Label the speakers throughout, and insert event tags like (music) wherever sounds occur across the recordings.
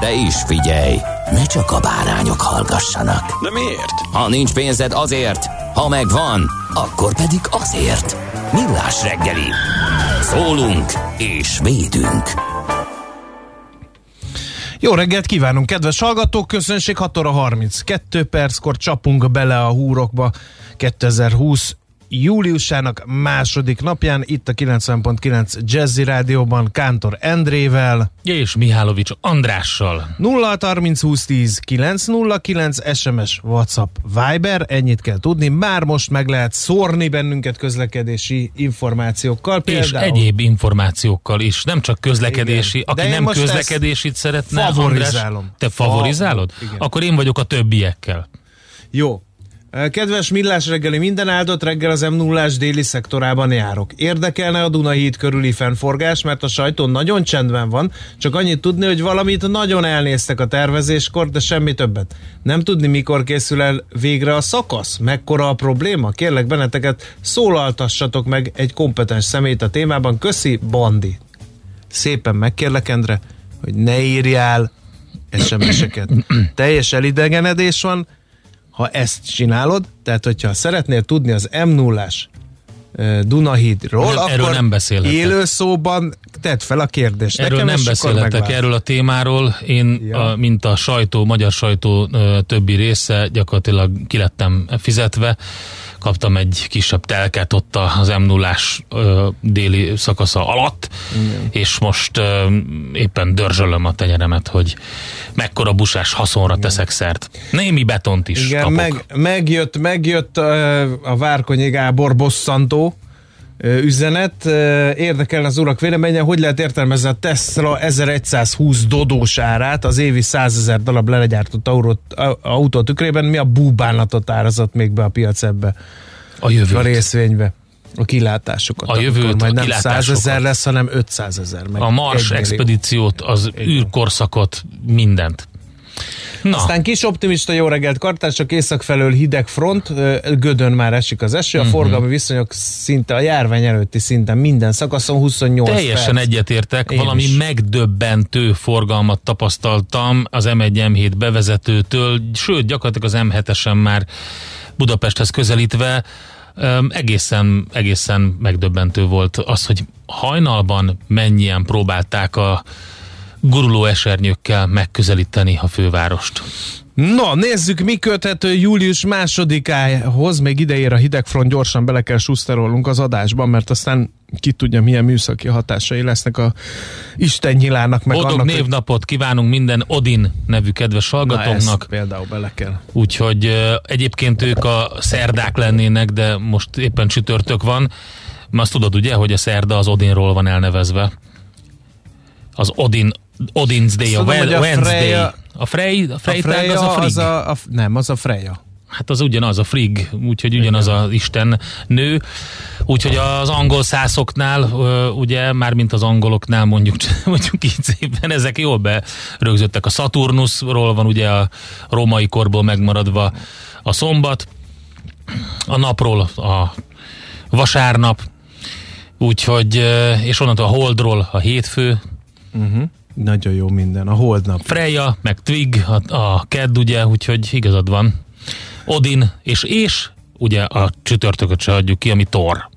Speaker 1: De is figyelj, ne csak a bárányok hallgassanak.
Speaker 2: De miért?
Speaker 1: Ha nincs pénzed azért, ha megvan, akkor pedig azért. Millás reggeli. Szólunk és védünk.
Speaker 3: Jó reggelt kívánunk, kedves hallgatók! Közönség 6 óra 32 perckor csapunk bele a húrokba 2020 júliusának második napján, itt a 90.9 Jazzy Rádióban Kántor Endrével.
Speaker 4: És Mihálovics Andrással.
Speaker 3: 0 30 20 10 909 SMS, WhatsApp, Viber, ennyit kell tudni. Már most meg lehet szórni bennünket közlekedési információkkal.
Speaker 4: Például. És egyéb információkkal is, nem csak közlekedési. Igen. Aki nem közlekedésit szeretne,
Speaker 3: favorizálom.
Speaker 4: András, te favorizálod? Fa- Akkor én vagyok a többiekkel.
Speaker 3: Jó, Kedves Millás reggeli, minden áldott reggel az m 0 déli szektorában járok. Érdekelne a Dunahíd körüli fennforgás, mert a sajtó nagyon csendben van, csak annyit tudni, hogy valamit nagyon elnéztek a tervezéskor, de semmi többet. Nem tudni, mikor készül el végre a szakasz? Mekkora a probléma? Kérlek benneteket, szólaltassatok meg egy kompetens szemét a témában. Köszi, Bandi. Szépen megkérlek, Endre, hogy ne írjál SMS-eket. Teljes elidegenedés van, ha ezt csinálod, tehát hogyha szeretnél tudni az m 0 Dunahídról, nem, akkor
Speaker 4: erről nem beszélhetek.
Speaker 3: élő szóban tedd fel a kérdést.
Speaker 4: Erről
Speaker 3: Nekem
Speaker 4: nem beszélhetek, erről a témáról. Én, ja. a, mint a sajtó, magyar sajtó többi része, gyakorlatilag kilettem fizetve kaptam egy kisebb telket ott az m 0 déli szakasza alatt, Igen. és most ö, éppen dörzsölöm a tenyeremet, hogy mekkora busás haszonra Igen. teszek szert. Némi betont is
Speaker 3: Igen,
Speaker 4: kapok.
Speaker 3: Meg, megjött, megjött a Várkonyi Gábor bosszantó, üzenet. Érdekel az urak véleménye, hogy lehet értelmezni a Tesla 1120 dodós árát, az évi 100 ezer darab lelegyártott autó tükrében, mi a búbánatot árazott még be a piac ebbe?
Speaker 4: A jövőt.
Speaker 3: A részvénybe a kilátásokat.
Speaker 4: A jövőt,
Speaker 3: majd
Speaker 4: nem
Speaker 3: 100 ezer lesz, hanem 500 ezer.
Speaker 4: A Mars expedíciót, az űrkorszakot, mindent.
Speaker 3: Na. Aztán kis optimista jó reggelt kartás, csak észak felől hideg front, gödön már esik az eső, a uh-huh. forgalmi viszonyok szinte a járvány előtti szinten minden szakaszon 28
Speaker 4: Teljesen
Speaker 3: perc.
Speaker 4: egyetértek, Én valami is. megdöbbentő forgalmat tapasztaltam az M1 M7 bevezetőtől, sőt gyakorlatilag az M7-esen már Budapesthez közelítve, egészen, egészen megdöbbentő volt az, hogy hajnalban mennyien próbálták a guruló esernyőkkel megközelíteni a fővárost.
Speaker 3: Na, nézzük, mi köthető július másodikához. Még ideér a hidegfront, gyorsan bele kell suszterolnunk az adásban, mert aztán ki tudja, milyen műszaki hatásai lesznek a Isten nyilának. Meg
Speaker 4: Boldog
Speaker 3: annak,
Speaker 4: névnapot hogy... kívánunk minden Odin nevű kedves hallgatóknak.
Speaker 3: például bele kell.
Speaker 4: Úgyhogy egyébként ők a szerdák lennének, de most éppen csütörtök van. Azt tudod ugye, hogy a szerda az Odinról van elnevezve. Az Odin Odin's Day, a, well, a Wednesday. Freya, a Frey, a Frey, a Freya az a. Az
Speaker 3: a, a, nem, az a Freya.
Speaker 4: Hát az ugyanaz a Frigg, úgyhogy ugyanaz az Isten nő. Úgyhogy az angol szászoknál, ugye, már mint az angoloknál mondjuk, (laughs) mondjuk így szépen, ezek jól berögzöttek. A Saturnusról van ugye a római korból megmaradva a szombat, a napról a vasárnap, úgyhogy, és onnantól a holdról a hétfő,
Speaker 3: uh-huh. Nagyon jó minden, a holdnap.
Speaker 4: Freya, meg Twig, a, a Kedd, ugye, úgyhogy igazad van. Odin, és és ugye a csütörtököt se adjuk ki, ami Thor.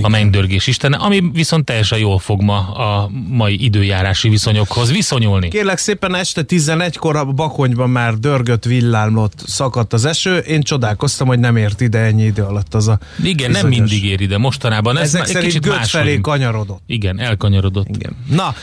Speaker 4: A mennydörgés istene, ami viszont teljesen jól fog ma a mai időjárási viszonyokhoz viszonyulni.
Speaker 3: Kérlek szépen este 11-kor a Bakonyban már dörgött, villámlott, szakadt az eső. Én csodálkoztam, hogy nem ért ide ennyi idő alatt az a
Speaker 4: Igen, nem
Speaker 3: bizonyos-
Speaker 4: mindig ér ide mostanában. Ez
Speaker 3: Ezek
Speaker 4: már egy
Speaker 3: szerint
Speaker 4: kicsit
Speaker 3: felé kanyarodott.
Speaker 4: Igen, elkanyarodott.
Speaker 3: Igen. Na,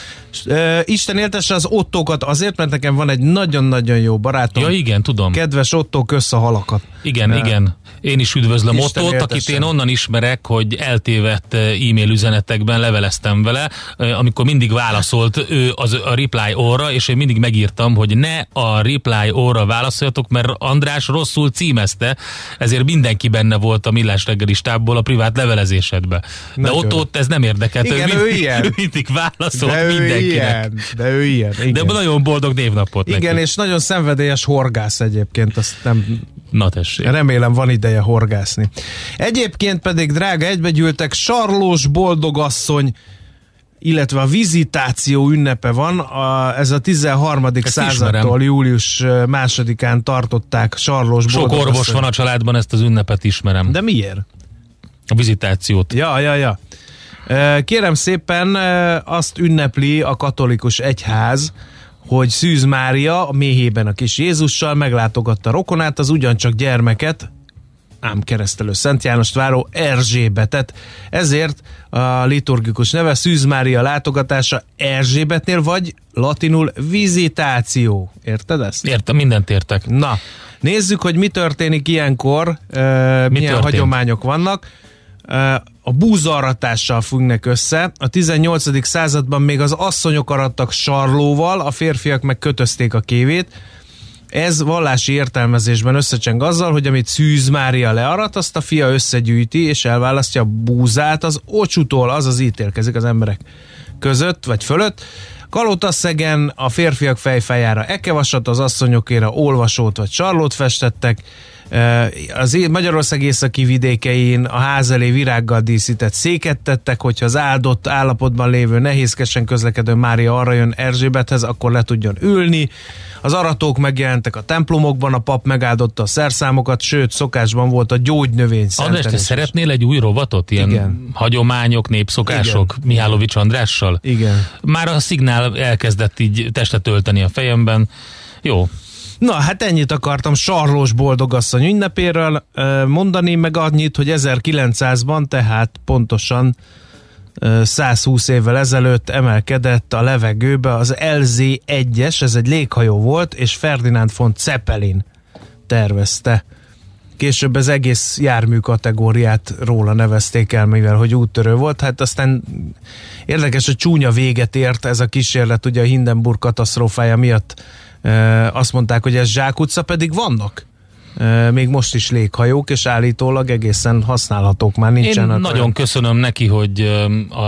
Speaker 3: Isten éltesse az ottókat azért, mert nekem van egy nagyon-nagyon jó barátom.
Speaker 4: Ja, igen, tudom.
Speaker 3: Kedves Otto, kösz a halakat.
Speaker 4: Igen,
Speaker 3: Eh,
Speaker 4: igen. Én is üdvözlöm
Speaker 3: Isten
Speaker 4: Ottót, akit én onnan ismerek, hogy eltévedt eh, e-mail üzenetekben leveleztem vele, eh, amikor mindig válaszolt ő az, a reply óra, és én mindig megírtam, hogy ne a reply óra válaszoljatok, mert András rosszul címezte, ezért mindenki benne volt a millás reggeli stábból a privát levelezésedbe. De
Speaker 3: Nagyon.
Speaker 4: Ottót ez nem érdekelt,
Speaker 3: Igen, ő
Speaker 4: mindig,
Speaker 3: ilyen. (laughs)
Speaker 4: ő mindig válaszolt
Speaker 3: De ő
Speaker 4: mindenkinek.
Speaker 3: ilyen, de ő ilyen.
Speaker 4: De
Speaker 3: Igen.
Speaker 4: nagyon boldog névnapot
Speaker 3: Igen,
Speaker 4: neki.
Speaker 3: és nagyon szenvedélyes horgász egyébként, azt nem
Speaker 4: Na tessék.
Speaker 3: Remélem van ideje horgászni. Egyébként pedig, drága, egybegyűltek, Sarlós Boldogasszony illetve a vizitáció ünnepe van. A, ez a 13.
Speaker 4: Ezt
Speaker 3: századtól
Speaker 4: ismerem.
Speaker 3: július másodikán tartották Sarlós
Speaker 4: Sok orvos van a családban, ezt az ünnepet ismerem.
Speaker 3: De miért?
Speaker 4: A vizitációt.
Speaker 3: Ja, ja, ja. Kérem szépen azt ünnepli a katolikus egyház, hogy Szűz Mária a méhében a kis Jézussal meglátogatta rokonát, az ugyancsak gyermeket, ám keresztelő Szent Jánost váró Erzsébetet. Ezért a liturgikus neve Szűz Mária látogatása Erzsébetnél, vagy latinul vizitáció. Érted ezt?
Speaker 4: Értem, mindent értek.
Speaker 3: Na, nézzük, hogy mi történik ilyenkor, uh, milyen
Speaker 4: történt?
Speaker 3: hagyományok vannak. A búzaratással függnek össze. A 18. században még az asszonyok arattak sarlóval, a férfiak meg kötözték a kévét. Ez vallási értelmezésben összecseng azzal, hogy amit Szűz Mária learat, azt a fia összegyűjti és elválasztja a búzát az ocsutól, azaz ítélkezik az emberek között vagy fölött. Kalotaszegen a férfiak fejfájára ekevasat, az asszonyokéra olvasót vagy sarlót festettek, az Magyarország északi vidékein a ház elé virággal díszített széket tettek, hogyha az áldott állapotban lévő nehézkesen közlekedő Mária arra jön Erzsébethez, akkor le tudjon ülni. Az aratók megjelentek a templomokban, a pap megáldotta a szerszámokat, sőt, szokásban volt a gyógynövény
Speaker 4: András, te szeretnél egy új rovatot? Ilyen
Speaker 3: Igen.
Speaker 4: hagyományok, népszokások Mihálovics Andrással?
Speaker 3: Igen.
Speaker 4: Már a szignál elkezdett így testet ölteni a fejemben. Jó,
Speaker 3: Na, hát ennyit akartam Sarlós Boldogasszony ünnepéről mondani, meg annyit, hogy 1900-ban, tehát pontosan ö, 120 évvel ezelőtt emelkedett a levegőbe az LZ-1-es, ez egy léghajó volt, és Ferdinand von Zeppelin tervezte. Később az egész jármű kategóriát róla nevezték el, mivel hogy úttörő volt. Hát aztán érdekes, hogy csúnya véget ért ez a kísérlet, ugye a Hindenburg katasztrófája miatt azt mondták, hogy ez zsákutca, pedig vannak még most is léghajók, és állítólag egészen használhatók már
Speaker 4: Én
Speaker 3: nincsenek.
Speaker 4: nagyon
Speaker 3: olyan-
Speaker 4: köszönöm neki, hogy a,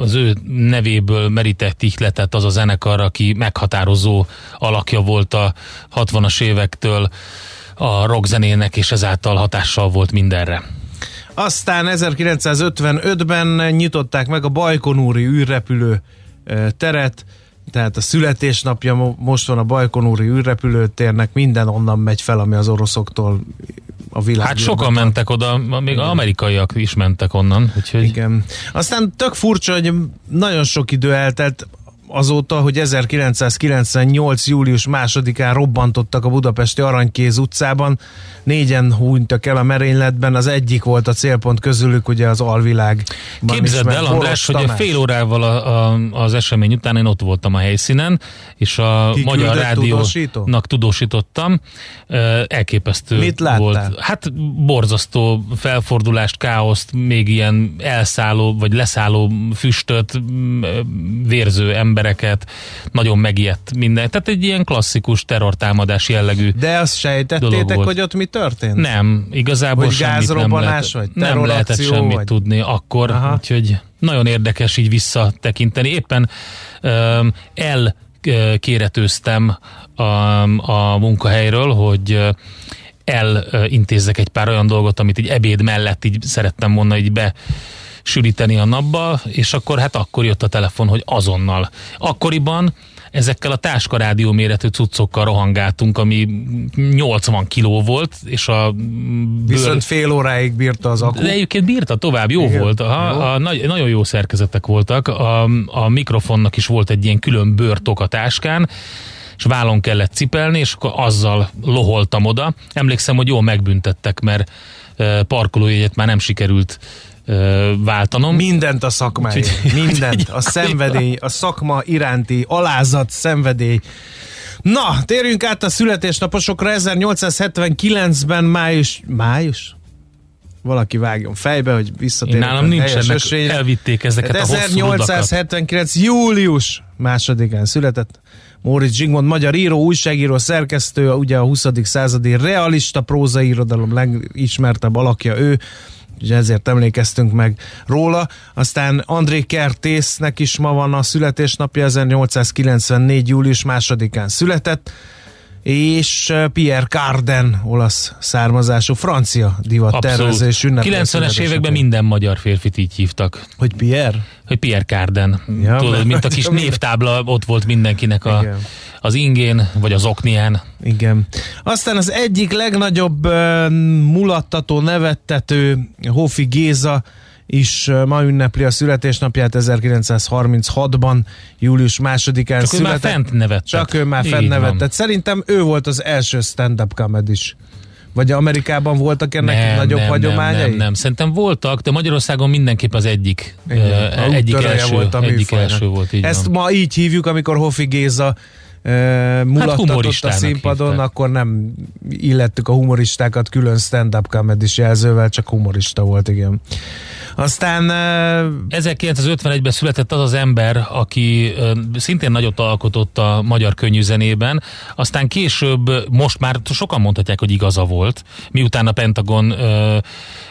Speaker 4: az ő nevéből merített ihletet az a zenekar, aki meghatározó alakja volt a 60-as évektől a rockzenének, és ezáltal hatással volt mindenre.
Speaker 3: Aztán 1955-ben nyitották meg a Bajkonúri űrrepülő teret, tehát a születésnapja mo- most van a Bajkonúri űrrepülőtérnek, minden onnan megy fel, ami az oroszoktól a világ.
Speaker 4: Hát sokan mentek oda, még amerikaiak is mentek onnan, úgyhogy
Speaker 3: Igen. Aztán tök furcsa, hogy nagyon sok idő eltelt azóta, hogy 1998. július másodikán robbantottak a budapesti Aranykéz utcában. Négyen hunytak el a merényletben, az egyik volt a célpont közülük, ugye az alvilág.
Speaker 4: Képzeld el, András, hogy a fél órával a, a, az esemény után én ott voltam a helyszínen, és a
Speaker 3: Ki
Speaker 4: Magyar Rádiónak tudósítottam. Elképesztő
Speaker 3: Mit láttál?
Speaker 4: volt. Hát borzasztó felfordulást, káoszt, még ilyen elszálló vagy leszálló füstöt, vérző embereket, nagyon megijedt minden. Tehát egy ilyen klasszikus terrortámadás jellegű
Speaker 3: De azt sejtettétek, hogy ott mi történt?
Speaker 4: nem, igazából
Speaker 3: Hogy
Speaker 4: semmit nem lehet,
Speaker 3: vagy
Speaker 4: nem lehetett semmit
Speaker 3: vagy?
Speaker 4: tudni akkor,
Speaker 3: Aha.
Speaker 4: úgyhogy nagyon érdekes így visszatekinteni. Éppen um, elkéretőztem a, a munkahelyről, hogy elintézzek egy pár olyan dolgot, amit így ebéd mellett így szerettem volna így be sülíteni a napba, és akkor hát akkor jött a telefon, hogy azonnal. Akkoriban ezekkel a táskarádió méretű cuccokkal rohangáltunk, ami 80 kiló volt, és a bőr...
Speaker 3: Viszont fél óráig bírta az akku.
Speaker 4: De egyébként bírta tovább, jó
Speaker 3: Igen.
Speaker 4: volt. Ha,
Speaker 3: Jó.
Speaker 4: A, nagy, nagyon jó szerkezetek voltak. A, a mikrofonnak is volt egy ilyen külön bőrtok a táskán, és vállon kellett cipelni, és akkor azzal loholtam oda. Emlékszem, hogy jól megbüntettek, mert parkolójegyet már nem sikerült váltanom.
Speaker 3: Mindent a szakmáért.
Speaker 4: Úgyhogy- (laughs)
Speaker 3: Mindent. A szenvedély, a szakma iránti alázat, szenvedély. Na, térjünk át a születésnaposokra. 1879-ben május... Május? Valaki vágjon fejbe, hogy visszatérjünk
Speaker 4: nálam
Speaker 3: a helyes
Speaker 4: nincsenek,
Speaker 3: ösvényre.
Speaker 4: elvitték ezeket a
Speaker 3: Hát
Speaker 4: rudakat.
Speaker 3: 1879. július másodikán született Móricz Zsigmond, magyar író, újságíró, szerkesztő, ugye a 20. századi realista prózairodalom legismertebb alakja ő, ugye ezért emlékeztünk meg róla. Aztán André Kertésznek is ma van a születésnapja, 1894. július másodikán született, és Pierre Carden, olasz származású francia divattervező és ünnepli a
Speaker 4: 90-es
Speaker 3: születésnapját.
Speaker 4: években minden magyar férfit így hívtak.
Speaker 3: Hogy Pierre?
Speaker 4: hogy Pierre Carden.
Speaker 3: Ja,
Speaker 4: Tudod, mint a kis (laughs) névtábla ott volt mindenkinek a,
Speaker 3: Igen.
Speaker 4: az ingén, vagy az oknián.
Speaker 3: Igen. Aztán az egyik legnagyobb uh, mulattató, nevettető Hofi Géza is uh, ma ünnepli a születésnapját 1936-ban, július másodikán
Speaker 4: Csak ő már
Speaker 3: született.
Speaker 4: fent nevetett.
Speaker 3: Csak ő már
Speaker 4: Így
Speaker 3: fent
Speaker 4: van.
Speaker 3: nevetett. Szerintem ő volt az első stand-up comedy is. Vagy Amerikában voltak ennek nagyobb hagyományai?
Speaker 4: Nem, nem, nem. Szerintem voltak, de Magyarországon mindenképp az egyik.
Speaker 3: Igen, a
Speaker 4: egyik első,
Speaker 3: volt a
Speaker 4: egyik első volt, így
Speaker 3: Ezt
Speaker 4: van.
Speaker 3: ma így hívjuk, amikor Hofi Géza mulattatott a
Speaker 4: humoristának
Speaker 3: színpadon,
Speaker 4: hívták.
Speaker 3: akkor nem illettük a humoristákat külön stand-up comedy jelzővel, csak humorista volt, igen. Aztán uh,
Speaker 4: 1951-ben született az az ember, aki szintén nagyot alkotott a magyar könnyűzenében, aztán később, most már sokan mondhatják, hogy igaza volt, miután a Pentagon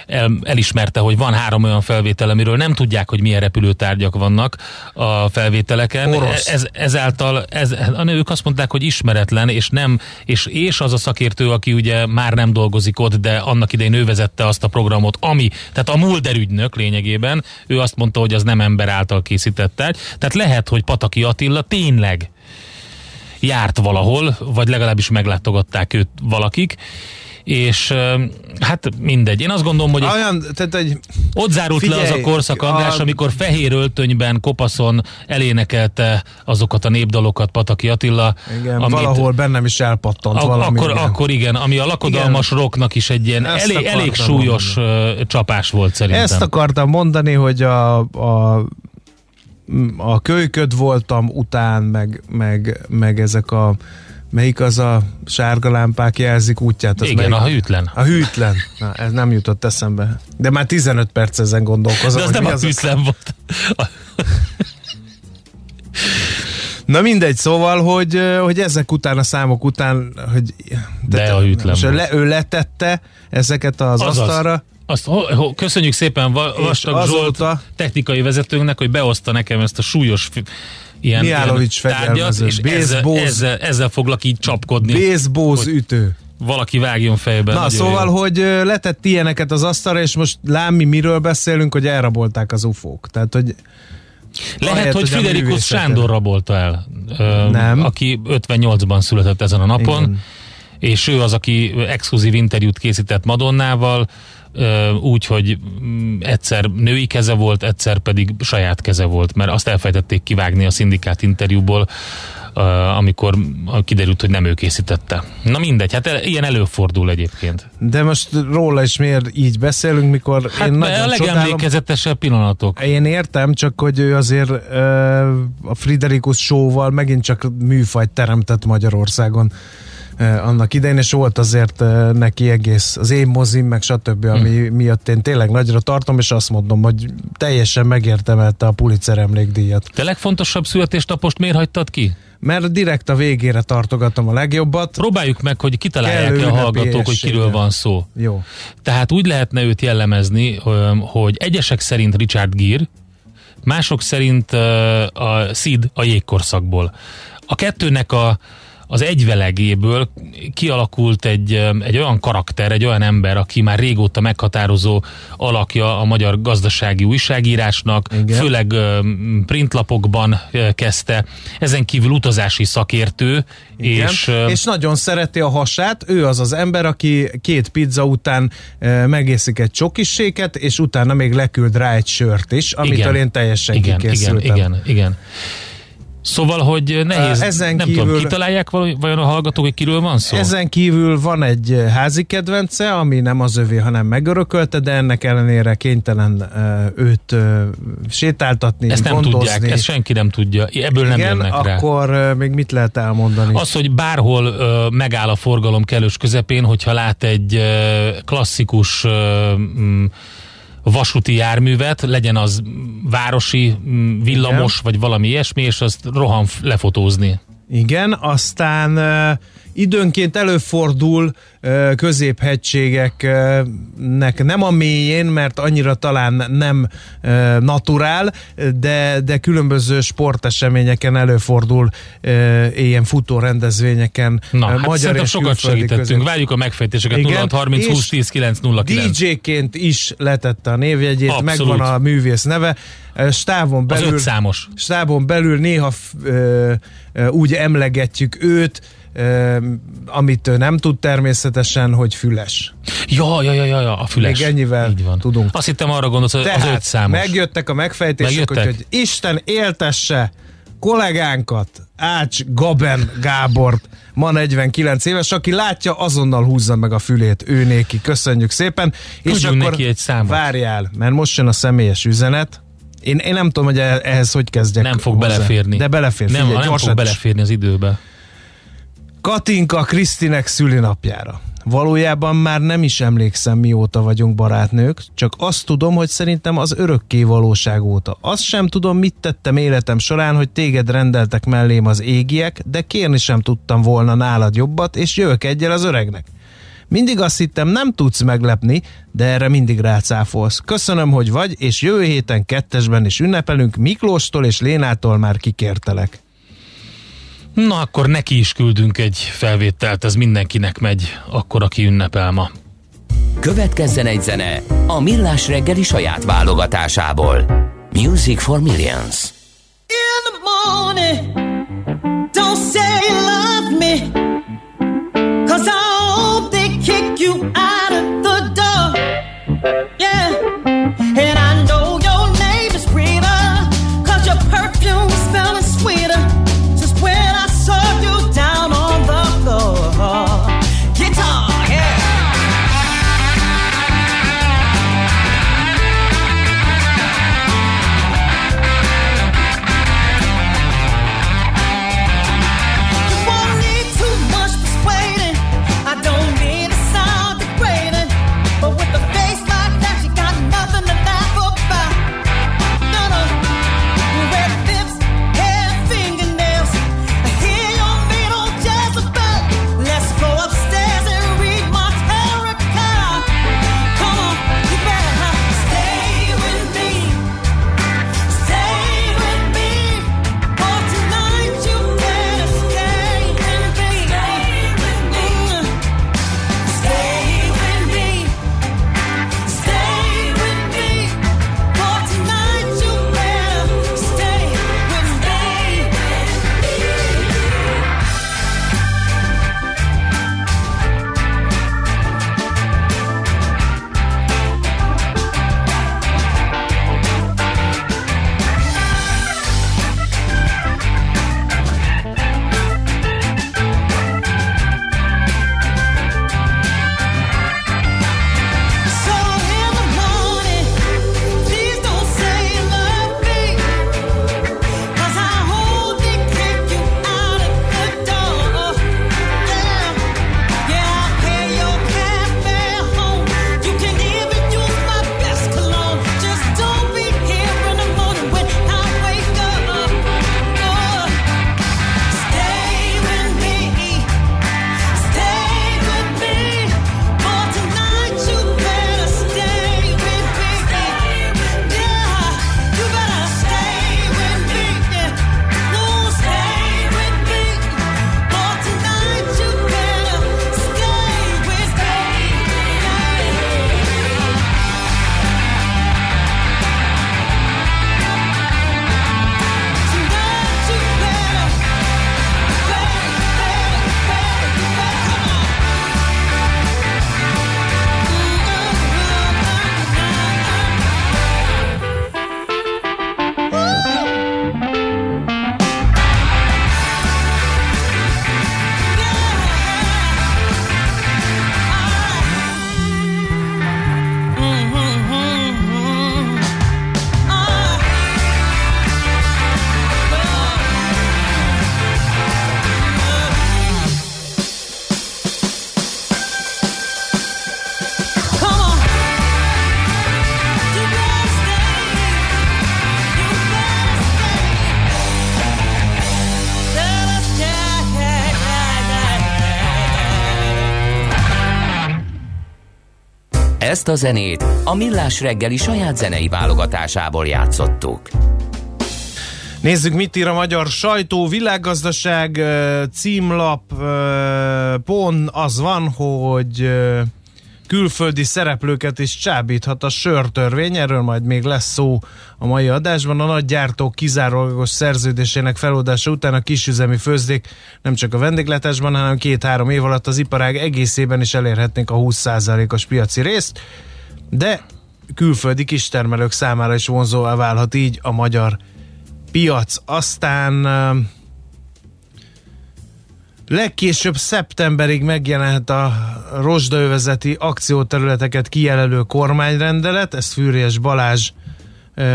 Speaker 4: el, elismerte, hogy van három olyan felvétel, amiről nem tudják, hogy milyen repülőtárgyak vannak a felvételeken.
Speaker 3: Orosz.
Speaker 4: Ez, ezáltal ez, a nők azt mondták, hogy ismeretlen, és nem, és, és az a szakértő, aki ugye már nem dolgozik ott, de annak idején ő vezette azt a programot, ami, tehát a Mulder ügynök lényegében, ő azt mondta, hogy az nem ember által készített tárgy. Tehát lehet, hogy Pataki Attila tényleg járt valahol, vagy legalábbis meglátogatták őt valakik, és hát mindegy. Én azt gondolom, hogy
Speaker 3: olyan, tehát egy
Speaker 4: ott zárult le az a
Speaker 3: Figyelj,
Speaker 4: korszak, András,
Speaker 3: a-
Speaker 4: amikor fehér öltönyben, kopaszon elénekelte azokat a népdalokat Pataki Attila.
Speaker 3: igen, valahol bennem is elpattant
Speaker 4: a,
Speaker 3: valami.
Speaker 4: akkor,
Speaker 3: igen.
Speaker 4: akkor igen, ami a lakodalmas rocknak is egy ilyen
Speaker 3: Ezt
Speaker 4: elég, elég súlyos ö, csapás volt szerintem.
Speaker 3: Ezt akartam mondani, hogy a, a a kölyköd voltam után, meg, meg, meg ezek a melyik az a sárga lámpák jelzik útját? Az
Speaker 4: igen,
Speaker 3: melyik?
Speaker 4: a hűtlen.
Speaker 3: A hűtlen. Na, ez nem jutott eszembe. De már 15 perc ezen gondolkozom.
Speaker 4: De az nem a
Speaker 3: az
Speaker 4: hűtlen volt.
Speaker 3: Na mindegy, szóval, hogy, hogy ezek után, a számok után, hogy
Speaker 4: De a hűtlen volt.
Speaker 3: le, ő letette ezeket az
Speaker 4: Azaz.
Speaker 3: asztalra,
Speaker 4: Azt ho, ho, köszönjük szépen Va-
Speaker 3: És
Speaker 4: Vastag
Speaker 3: azóta-
Speaker 4: Zsolt technikai vezetőnknek, hogy behozta nekem ezt a súlyos ilyen, ilyen tárgyat, és ezzel,
Speaker 3: baseball-
Speaker 4: ezzel, ezzel foglak így csapkodni,
Speaker 3: baseball ütő.
Speaker 4: valaki vágjon fejbe.
Speaker 3: Na, szóval,
Speaker 4: jó.
Speaker 3: hogy letett ilyeneket az asztalra, és most lám mi miről beszélünk, hogy elrabolták az ufók. Tehát, hogy
Speaker 4: Lehet,
Speaker 3: ahelyett,
Speaker 4: hogy Friderikus Sándor rabolta el,
Speaker 3: Nem.
Speaker 4: aki 58-ban született ezen a napon,
Speaker 3: Igen.
Speaker 4: és ő az, aki exkluzív interjút készített Madonnával, úgy, hogy mm, egyszer női keze volt, egyszer pedig saját keze volt, mert azt elfejtették kivágni a szindikát interjúból, amikor kiderült, hogy nem ő készítette. Na mindegy, hát ilyen előfordul egyébként.
Speaker 3: de most róla is miért így beszélünk, mikor
Speaker 4: Hát
Speaker 3: én
Speaker 4: a
Speaker 3: nagyon csodálom.
Speaker 4: legemlékezetesebb pillanatok.
Speaker 3: Én értem, csak hogy ő azért a Friderikus show-val megint csak műfajt teremtett Magyarországon annak idején, és volt azért neki egész az én mozim, meg stb., ami
Speaker 4: Hm.
Speaker 3: miatt én tényleg nagyra tartom, és azt mondom, hogy teljesen megérdemelte a Pulitzer emlékdíjat.
Speaker 4: Te legfontosabb születésnapost miért hagytad ki?
Speaker 3: Mert direkt a végére tartogatom a legjobbat.
Speaker 4: Próbáljuk meg, hogy kitalálják a hallgatók, hogy kiről van szó.
Speaker 3: Jó.
Speaker 4: Tehát úgy lehetne őt jellemezni, hogy egyesek szerint Richard Gere, mások szerint a Sid a jégkorszakból. A kettőnek a, az egyvelegéből kialakult egy, egy olyan karakter, egy olyan ember, aki már régóta meghatározó alakja a magyar gazdasági újságírásnak, Igen. főleg printlapokban kezdte, ezen kívül utazási szakértő,
Speaker 3: Igen. és, és nagyon szereti a hasát, ő az az ember, aki két pizza után megészik egy csokiséket, és utána még leküld rá egy sört is, amitől igen. én teljesen
Speaker 4: igen, igen, igen, igen. Szóval, hogy nehéz, ezen nem kívül, tudom, kitalálják vajon a hallgatók, hogy kiről van szó?
Speaker 3: Ezen kívül van egy házi kedvence, ami nem az övé, hanem megörökölte, de ennek ellenére kénytelen őt sétáltatni,
Speaker 4: Ezt nem
Speaker 3: gondozni.
Speaker 4: tudják, ezt senki nem tudja, ebből
Speaker 3: Igen,
Speaker 4: nem jönnek rá.
Speaker 3: akkor még mit lehet elmondani?
Speaker 4: Az, hogy bárhol megáll a forgalom kellős közepén, hogyha lát egy klasszikus uh, vasúti járművet, legyen az városi, villamos, Igen. vagy valami ilyesmi, és azt rohan lefotózni.
Speaker 3: Igen, aztán időnként előfordul középhegységeknek nem a mélyén, mert annyira talán nem naturál, de, de különböző sporteseményeken előfordul ilyen futó rendezvényeken.
Speaker 4: Na, hát magyar és sokat segítettünk. Között. Várjuk a megfejtéseket. 0 30 20 10 9 0 9.
Speaker 3: DJ-ként is letette a névjegyét, Abszolút. megvan a művész neve. Stávon belül,
Speaker 4: az számos.
Speaker 3: Stávon belül néha ö, ö, úgy emlegetjük őt, amit ő nem tud természetesen, hogy füles.
Speaker 4: Ja, ja, ja, ja, a füles.
Speaker 3: Még ennyivel Így van. tudunk.
Speaker 4: Azt hittem arra gondolsz, hogy Tehát az öt számos.
Speaker 3: megjöttek a megfejtések, hogy, hogy Isten éltesse kollégánkat, Ács Gaben Gábort, ma 49 éves, aki látja, azonnal húzza meg a fülét, ő néki. Köszönjük szépen.
Speaker 4: Tudjunk és akkor neki egy számot.
Speaker 3: Várjál, mert most jön a személyes üzenet. Én, én nem tudom, hogy e- ehhez hogy kezdjek.
Speaker 4: Nem fog hozzá. beleférni.
Speaker 3: De belefér.
Speaker 4: Nem, Figyelj, nem fog beleférni az időbe.
Speaker 3: Katinka Krisztinek szülinapjára. Valójában már nem is emlékszem, mióta vagyunk barátnők, csak azt tudom, hogy szerintem az örökké valóság óta. Azt sem tudom, mit tettem életem során, hogy téged rendeltek mellém az égiek, de kérni sem tudtam volna nálad jobbat, és jövök egyel az öregnek. Mindig azt hittem, nem tudsz meglepni, de erre mindig rácáfolsz. Köszönöm, hogy vagy, és jövő héten kettesben is ünnepelünk, Miklóstól és Lénától már kikértelek.
Speaker 4: Na akkor neki is küldünk egy felvételt, ez mindenkinek megy, akkor aki ünnepel ma.
Speaker 1: Következzen egy zene a Millás reggeli saját válogatásából. Music for Millions. In the morning, don't say you love me, cause I hope they kick you out of the door. Yeah, Ezt a zenét a Millás reggeli saját zenei válogatásából játszottuk.
Speaker 3: Nézzük, mit ír a magyar sajtó. Világgazdaság címlap pont az van, hogy külföldi szereplőket is csábíthat a sörtörvény, erről majd még lesz szó a mai adásban. A nagy gyártók kizárólagos szerződésének feloldása után a kisüzemi főzdék nem csak a vendéglátásban, hanem két-három év alatt az iparág egészében is elérhetnénk a 20%-os piaci részt, de külföldi kistermelők számára is vonzóvá válhat így a magyar piac. Aztán Legkésőbb szeptemberig megjelenhet a rozsdaövezeti akcióterületeket kijelölő kormányrendelet, ezt Fűrjes Balázs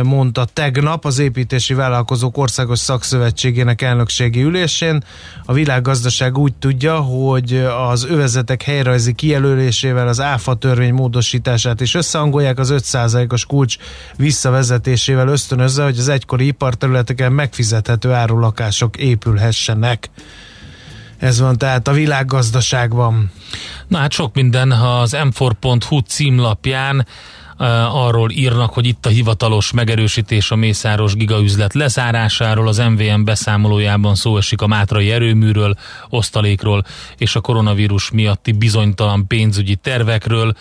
Speaker 3: mondta tegnap az építési vállalkozók országos szakszövetségének elnökségi ülésén. A világgazdaság úgy tudja, hogy az övezetek helyrajzi kijelölésével az ÁFA törvény módosítását is összehangolják, az 5%-os kulcs visszavezetésével ösztönözze, hogy az egykori iparterületeken megfizethető árulakások épülhessenek. Ez van tehát a világgazdaságban.
Speaker 4: Na hát sok minden az m4.hu címlapján arról írnak, hogy itt a hivatalos megerősítés a Mészáros gigaüzlet lezárásáról, az MVM beszámolójában szó esik a Mátrai erőműről, osztalékról és a koronavírus miatti bizonytalan pénzügyi tervekről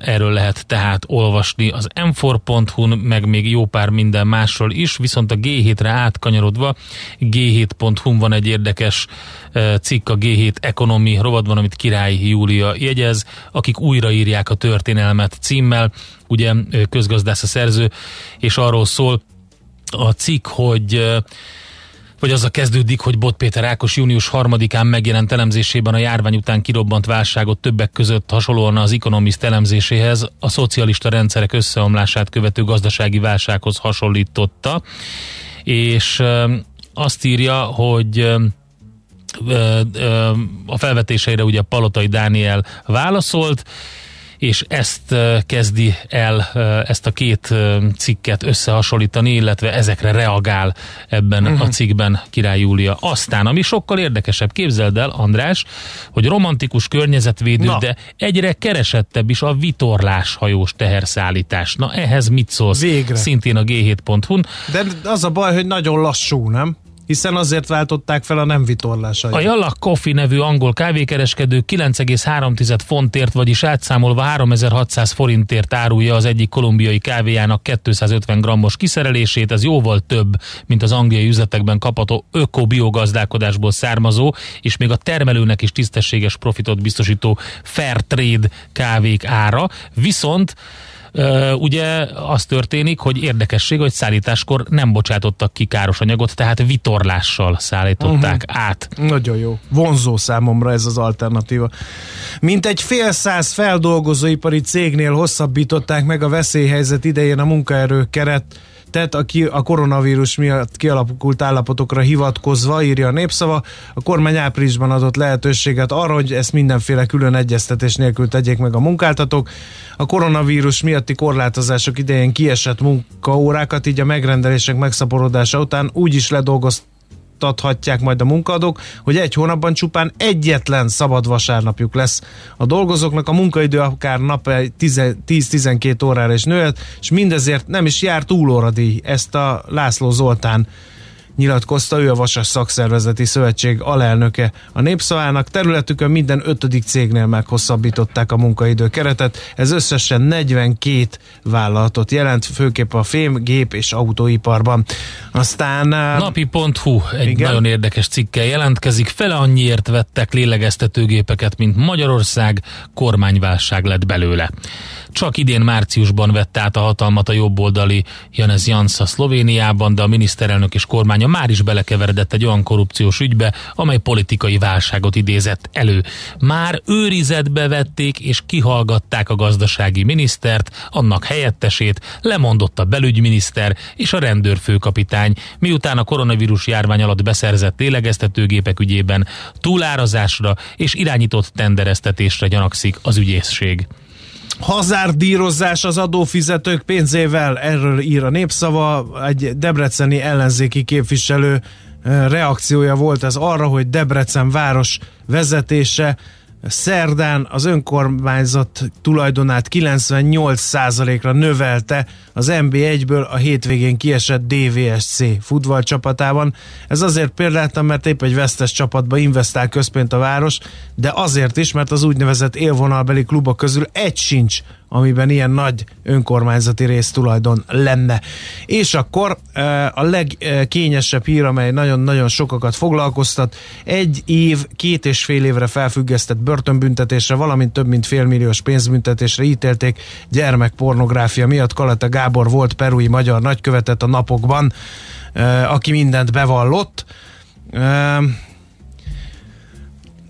Speaker 4: erről lehet tehát olvasni az m4.hu-n, meg még jó pár minden másról is, viszont a G7-re átkanyarodva G7.hu-n van egy érdekes cikk a G7 Economy rovatban, amit Király Júlia jegyez, akik újraírják a történelmet címmel, ugye közgazdász a szerző, és arról szól a cikk, hogy vagy a kezdődik, hogy Bot Péter Ákos június 3-án megjelent elemzésében a járvány után kirobbant válságot többek között hasonlóan az Economist elemzéséhez a szocialista rendszerek összeomlását követő gazdasági válsághoz hasonlította, és azt írja, hogy a felvetéseire ugye Palotai Dániel válaszolt, és ezt kezdi el ezt a két cikket összehasonlítani, illetve ezekre reagál ebben uh-huh. a mhm. cikkben Király Júlia. Aztán, ami sokkal érdekesebb, képzeld el, András, hogy romantikus környezetvédő, Na. de egyre keresettebb is a vitorlás hajós teherszállítás. Na ehhez mit szólsz?
Speaker 3: Végre.
Speaker 4: Szintén a g7.hu-n.
Speaker 3: De az a baj, hogy nagyon lassú, nem? Hiszen azért váltották fel a nem vitorlásait.
Speaker 4: A Jalla Coffee nevű angol kávékereskedő 9,3 fontért, vagyis átszámolva 3600 forintért árulja az egyik kolumbiai kávéjának 250 grammos kiszerelését, ez jóval több, mint az angliai üzletekben kapható öko-biogazdálkodásból származó, és még a termelőnek is tisztességes profitot biztosító fair trade kávék ára, viszont ugye az történik, hogy érdekesség, hogy szállításkor nem bocsátottak ki káros anyagot, tehát vitorlással szállították uh-huh. át.
Speaker 3: Nagyon jó. Vonzó számomra ez az alternatíva. Mint egy fél száz feldolgozóipari cégnél hosszabbították meg a veszélyhelyzet idején a munkaerő keret tehát aki a koronavírus miatt kialakult állapotokra hivatkozva, írja a népszava, a kormány áprilisban adott lehetőséget arra, hogy ezt mindenféle külön egyeztetés nélkül tegyék meg a munkáltatók. A koronavírus miatti korlátozások idején kiesett munkaórákat, így a megrendelések megszaporodása után úgy is ledolgozt adhatják majd a munkadók, hogy egy hónapban csupán egyetlen szabad vasárnapjuk lesz a dolgozóknak, a munkaidő akár nap 10-12 órára is nőhet, és mindezért nem is jár túlóradíj. Ezt a László Zoltán nyilatkozta, ő a Vasas Szakszervezeti Szövetség alelnöke a népszavának. Területükön minden ötödik cégnél meghosszabbították a munkaidő keretet. Ez összesen 42 vállalatot jelent, főképp a fém, gép és autóiparban. Aztán...
Speaker 4: Napi.hu egy igen? nagyon érdekes cikkel jelentkezik. Fele annyiért vettek lélegeztetőgépeket, mint Magyarország, kormányválság lett belőle. Csak idén márciusban vett át a hatalmat a jobboldali Janez Jansa Szlovéniában, de a miniszterelnök és kormánya már is belekeveredett egy olyan korrupciós ügybe, amely politikai válságot idézett elő. Már őrizetbe vették és kihallgatták a gazdasági minisztert, annak helyettesét, lemondott a belügyminiszter és a rendőrfőkapitány, miután a koronavírus járvány alatt beszerzett lélegeztetőgépek ügyében túlárazásra és irányított tendereztetésre gyanakszik az ügyészség
Speaker 3: hazárdírozás az adófizetők pénzével, erről ír a népszava, egy debreceni ellenzéki képviselő reakciója volt ez arra, hogy Debrecen város vezetése szerdán az önkormányzat tulajdonát 98%-ra növelte az MB1-ből a hétvégén kiesett DVSC futballcsapatában. Ez azért példáltam, mert épp egy vesztes csapatba investál közpént a város, de azért is, mert az úgynevezett élvonalbeli klubok közül egy sincs amiben ilyen nagy önkormányzati résztulajdon lenne. És akkor a legkényesebb hír, amely nagyon-nagyon sokakat foglalkoztat, egy év, két és fél évre felfüggesztett börtönbüntetésre, valamint több mint félmilliós pénzbüntetésre ítélték gyermekpornográfia miatt. Kalata Gábor volt perui magyar nagykövetet a napokban, aki mindent bevallott.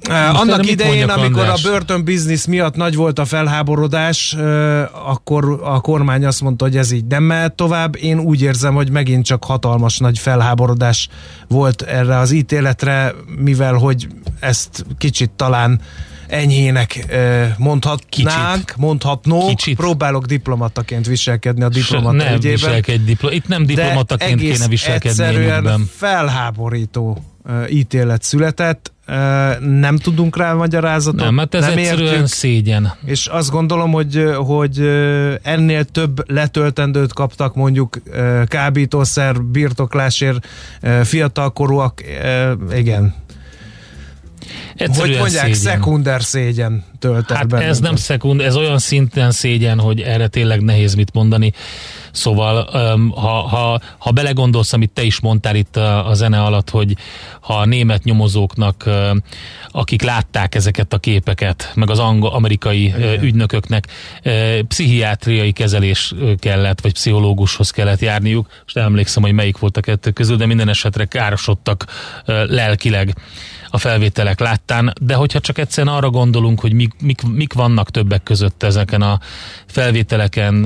Speaker 3: Most Annak idején, amikor András? a börtönbiznisz miatt nagy volt a felháborodás, akkor a kormány azt mondta, hogy ez így nem mehet tovább. Én úgy érzem, hogy megint csak hatalmas nagy felháborodás volt erre az ítéletre, mivel hogy ezt kicsit talán enyhének mondhatnánk, Kicsit. mondhatnók. Kicsit. Próbálok diplomataként viselkedni a diplomata
Speaker 4: nem
Speaker 3: ügyében.
Speaker 4: Viselkedj diplo- Itt nem diplomataként kéne viselkedni.
Speaker 3: egyszerűen felháborító ítélet született nem tudunk rá magyarázatot.
Speaker 4: Nem, mert ez nem egyszerűen értjük, szégyen.
Speaker 3: És azt gondolom, hogy, hogy ennél több letöltendőt kaptak mondjuk kábítószer birtoklásért fiatalkorúak, igen,
Speaker 4: Egyszerűen
Speaker 3: hogy mondják, szégyen. szekunder szégyen tölt
Speaker 4: Hát ez nem szekund, ez olyan szinten szégyen, hogy erre tényleg nehéz mit mondani. Szóval, ha, ha, ha belegondolsz, amit te is mondtál itt a, a zene alatt, hogy ha a német nyomozóknak, akik látták ezeket a képeket, meg az angol, amerikai Igen. ügynököknek pszichiátriai kezelés kellett, vagy pszichológushoz kellett járniuk, nem emlékszem, hogy melyik volt a kettő közül, de minden esetre károsodtak lelkileg a felvételek láttán, de hogyha csak egyszerűen arra gondolunk, hogy mik, mik, mik vannak többek között ezeken a felvételeken,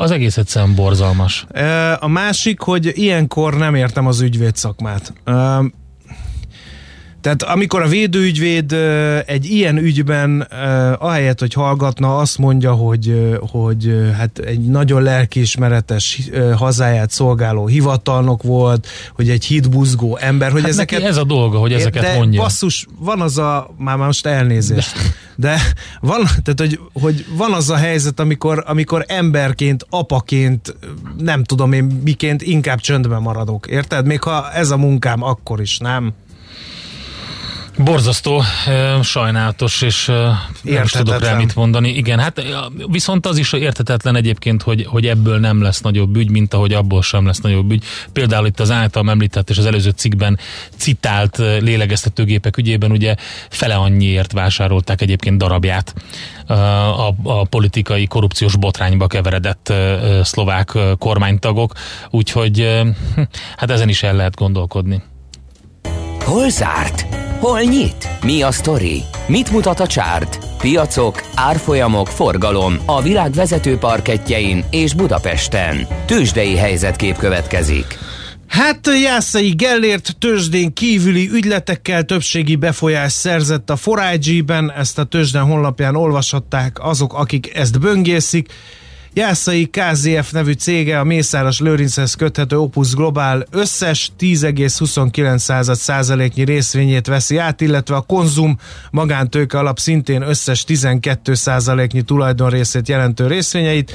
Speaker 4: az egész egyszerűen borzalmas.
Speaker 3: A másik, hogy ilyenkor nem értem az ügyvéd szakmát. Tehát amikor a védőügyvéd egy ilyen ügyben, ahelyett, hogy hallgatna, azt mondja, hogy, hogy hát egy nagyon lelkiismeretes hazáját szolgáló hivatalnok volt, hogy egy hitbuzgó ember, hogy
Speaker 4: hát
Speaker 3: ezeket...
Speaker 4: ez a dolga, hogy ezeket
Speaker 3: de
Speaker 4: mondja.
Speaker 3: basszus, van az a, már most elnézést, de, de van, tehát, hogy, hogy van az a helyzet, amikor, amikor emberként, apaként, nem tudom én miként, inkább csöndben maradok, érted? Még ha ez a munkám, akkor is, nem?
Speaker 4: Borzasztó, sajnálatos, és nem is tudok rá mit mondani. Igen, hát viszont az is értetetlen egyébként, hogy, hogy ebből nem lesz nagyobb ügy, mint ahogy abból sem lesz nagyobb ügy. Például itt az által említett és az előző cikkben citált lélegeztetőgépek ügyében ugye fele annyiért vásárolták egyébként darabját a, a politikai korrupciós botrányba keveredett szlovák kormánytagok, úgyhogy hát ezen is el lehet gondolkodni.
Speaker 1: Hol zárt? Hol nyit? Mi a sztori? Mit mutat a csárt? Piacok, árfolyamok, forgalom a világ vezető parketjein és Budapesten. Tősdei helyzetkép következik.
Speaker 3: Hát Jászai Gellért tőzsdén kívüli ügyletekkel többségi befolyás szerzett a Forágyi-ben, ezt a tőzsden honlapján olvashatták azok, akik ezt böngészik. Jászai KZF nevű cége a Mészáros Lőrinchez köthető Opus Global összes 10,29 százaléknyi részvényét veszi át, illetve a Konzum magántőke alap szintén összes 12 százaléknyi tulajdonrészét jelentő részvényeit.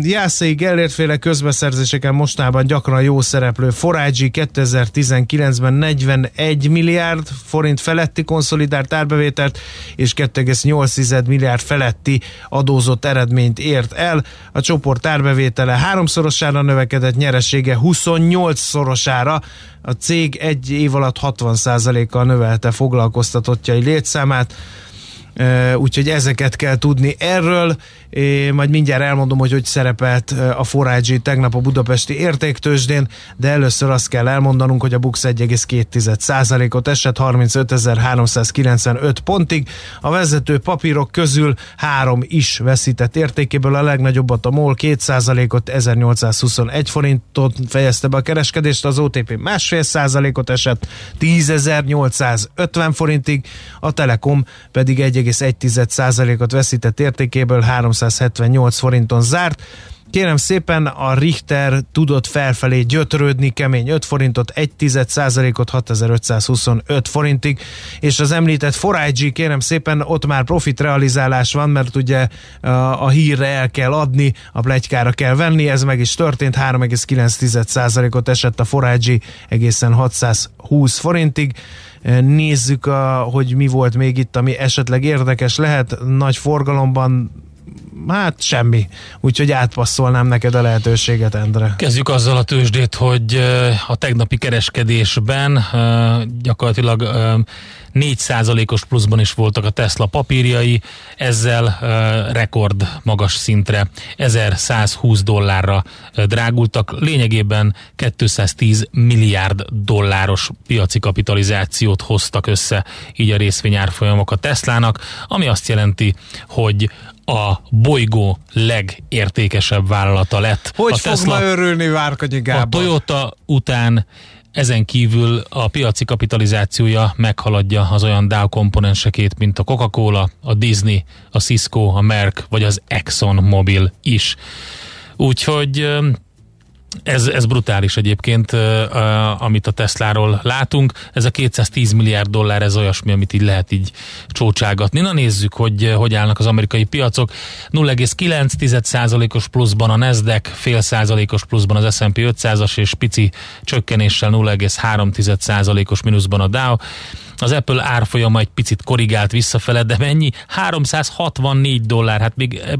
Speaker 3: Jászai Gellért féle közbeszerzéseken mostában gyakran jó szereplő Forágyi 2019-ben 41 milliárd forint feletti konszolidált árbevételt és 2,8 milliárd feletti adózott eredményt ért el. A csoport árbevétele háromszorosára növekedett, nyeresége 28 szorosára. A cég egy év alatt 60%-kal növelte foglalkoztatottjai létszámát úgyhogy ezeket kell tudni erről. Majd mindjárt elmondom, hogy hogy szerepelt a Forágyi tegnap a budapesti értéktősdén, de először azt kell elmondanunk, hogy a Bux 1,2%-ot esett 35.395 pontig. A vezető papírok közül három is veszített értékéből, a legnagyobbat a MOL 2%-ot 1821 forintot fejezte be a kereskedést, az OTP másfél százalékot esett 10.850 forintig, a Telekom pedig 1,1%-ot veszített értékéből 378 forinton zárt. Kérem szépen a Richter tudott felfelé gyötrődni kemény 5 forintot, 1 ot 6525 forintig, és az említett 4 kérem szépen ott már profit realizálás van, mert ugye a hírre el kell adni, a plegykára kell venni, ez meg is történt, 3,9%-ot esett a 4 egészen 620 forintig. Nézzük, a, hogy mi volt még itt, ami esetleg érdekes lehet. Nagy forgalomban hát semmi. Úgyhogy átpasszolnám neked a lehetőséget, Endre.
Speaker 4: Kezdjük azzal a tőzsdét, hogy a tegnapi kereskedésben gyakorlatilag 4%-os pluszban is voltak a Tesla papírjai, ezzel rekord magas szintre 1120 dollárra drágultak, lényegében 210 milliárd dolláros piaci kapitalizációt hoztak össze így a részvényárfolyamok a Teslának, ami azt jelenti, hogy a bolygó legértékesebb vállalata lett.
Speaker 3: Hogy
Speaker 4: a
Speaker 3: fog Tesla, ma örülni Várkonyi Gábor?
Speaker 4: A Toyota után ezen kívül a piaci kapitalizációja meghaladja az olyan Dow komponensekét, mint a Coca-Cola, a Disney, a Cisco, a Merck vagy az Exxon Mobil is. Úgyhogy ez, ez brutális egyébként, amit a Tesláról látunk. Ez a 210 milliárd dollár, ez olyasmi, amit így lehet így csócságatni. Na nézzük, hogy hogy állnak az amerikai piacok. 0,9%-os pluszban a Nasdaq, fél százalékos pluszban az S&P 500-as, és pici csökkenéssel 0,3%-os mínuszban a Dow. Az Apple árfolyama egy picit korrigált visszafele, de mennyi? 364 dollár. Hát még eh,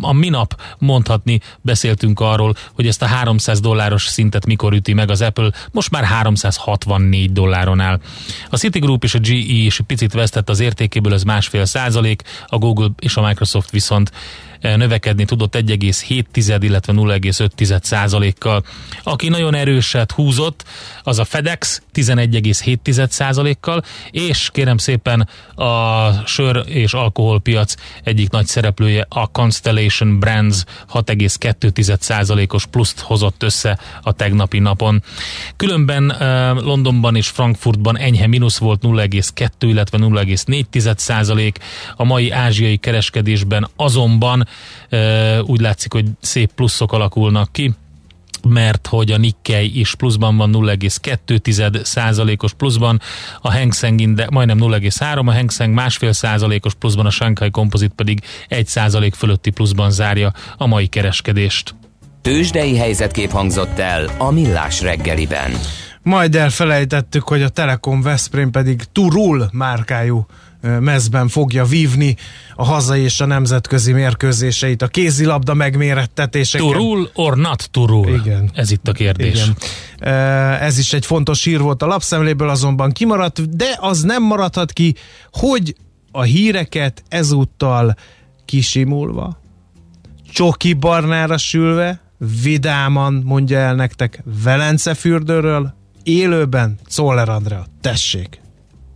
Speaker 4: a minap mondhatni beszéltünk arról, hogy ezt a 300 dolláros szintet mikor üti meg az Apple. Most már 364 dolláron áll. A Citigroup és a GE is picit vesztett az értékéből, ez másfél százalék, a Google és a Microsoft viszont növekedni tudott 1,7, illetve 0,5 százalékkal. Aki nagyon erőset húzott, az a FedEx 11,7 százalékkal, és kérem szépen a sör és alkoholpiac egyik nagy szereplője a Constellation Brands 6,2 százalékos pluszt hozott össze a tegnapi napon. Különben Londonban és Frankfurtban enyhe mínusz volt 0,2, illetve 0,4 százalék. A mai ázsiai kereskedésben azonban úgy látszik, hogy szép pluszok alakulnak ki mert hogy a Nikkei is pluszban van 0,2 százalékos pluszban, a Hang Seng Index majdnem 0,3, a Hang Seng másfél százalékos pluszban, a Shanghai Composite pedig 1 százalék fölötti pluszban zárja a mai kereskedést.
Speaker 1: Tőzsdei helyzetkép hangzott el a Millás reggeliben.
Speaker 3: Majd elfelejtettük, hogy a Telekom Veszprém pedig Turul márkájú mezben fogja vívni a hazai és a nemzetközi mérkőzéseit, a kézilabda megmérettetéseket.
Speaker 4: Turul or not turul?
Speaker 3: Igen.
Speaker 4: Ez itt a kérdés. Igen.
Speaker 3: Ez is egy fontos hír volt a lapszemléből, azonban kimaradt, de az nem maradhat ki, hogy a híreket ezúttal kisimulva, csoki barnára sülve, vidáman mondja el nektek Velence fürdőről, élőben Czoller Andrea. Tessék!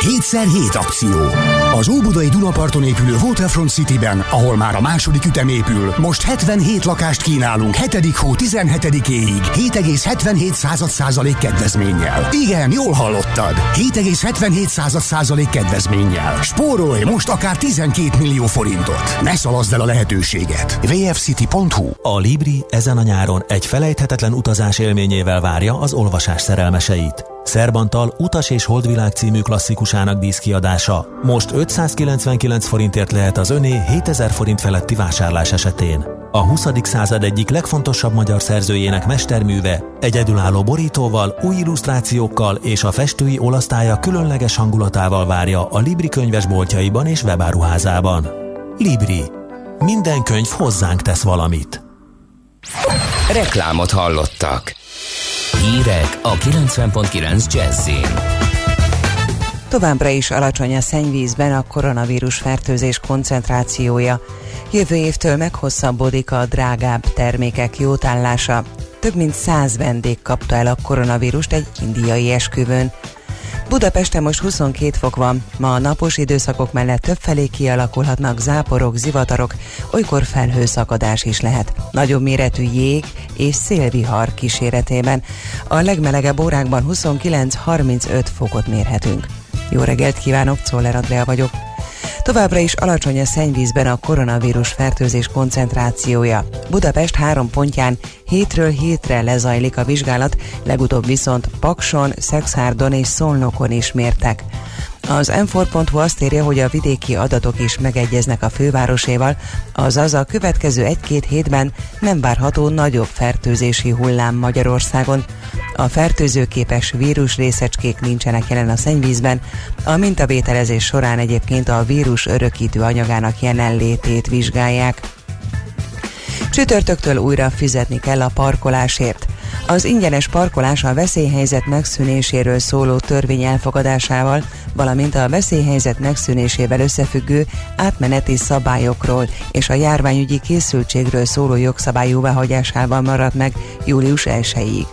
Speaker 5: 7x7 akció. Az Óbudai Dunaparton épülő Waterfront City-ben, ahol már a második ütem épül, most 77 lakást kínálunk 7. hó 17-éig 7,77 század százalék kedvezménnyel. Igen, jól hallottad. 7,77 század százalék kedvezménnyel. Spórolj most akár 12 millió forintot. Ne szalaszd el a lehetőséget. vfcity.hu
Speaker 6: A Libri ezen a nyáron egy felejthetetlen utazás élményével várja az olvasás szerelmeseit. Szerbantal Utas és Holdvilág című klasszikusának díszkiadása. Most 599 forintért lehet az öné 7000 forint feletti vásárlás esetén. A 20. század egyik legfontosabb magyar szerzőjének mesterműve egyedülálló borítóval, új illusztrációkkal és a festői olasztája különleges hangulatával várja a Libri könyvesboltjaiban és webáruházában. Libri. Minden könyv hozzánk tesz valamit.
Speaker 1: Reklámot hallottak. Hírek a 90.9 Jazzin.
Speaker 7: Továbbra is alacsony a szennyvízben a koronavírus fertőzés koncentrációja. Jövő évtől meghosszabbodik a drágább termékek jótállása. Több mint száz vendég kapta el a koronavírust egy indiai esküvőn. Budapesten most 22 fok van, ma a napos időszakok mellett többfelé kialakulhatnak záporok, zivatarok, olykor felhőszakadás is lehet. Nagyobb méretű jég és szélvihar kíséretében. A legmelegebb órákban 29-35 fokot mérhetünk. Jó reggelt kívánok, Czoller Andrea vagyok. Továbbra is alacsony a szennyvízben a koronavírus fertőzés koncentrációja. Budapest három pontján hétről hétre lezajlik a vizsgálat, legutóbb viszont Pakson, Szexárdon és Szolnokon is mértek. Az m azt írja, hogy a vidéki adatok is megegyeznek a fővároséval, azaz a következő egy-két hétben nem várható nagyobb fertőzési hullám Magyarországon. A fertőzőképes vírus részecskék nincsenek jelen a szennyvízben, a mintavételezés során egyébként a vírus örökítő anyagának jelenlétét vizsgálják. Csütörtöktől újra fizetni kell a parkolásért. Az ingyenes parkolás a veszélyhelyzet megszűnéséről szóló törvény elfogadásával, valamint a veszélyhelyzet megszűnésével összefüggő átmeneti szabályokról és a járványügyi készültségről szóló jogszabály jóváhagyásával maradt meg július 1-ig.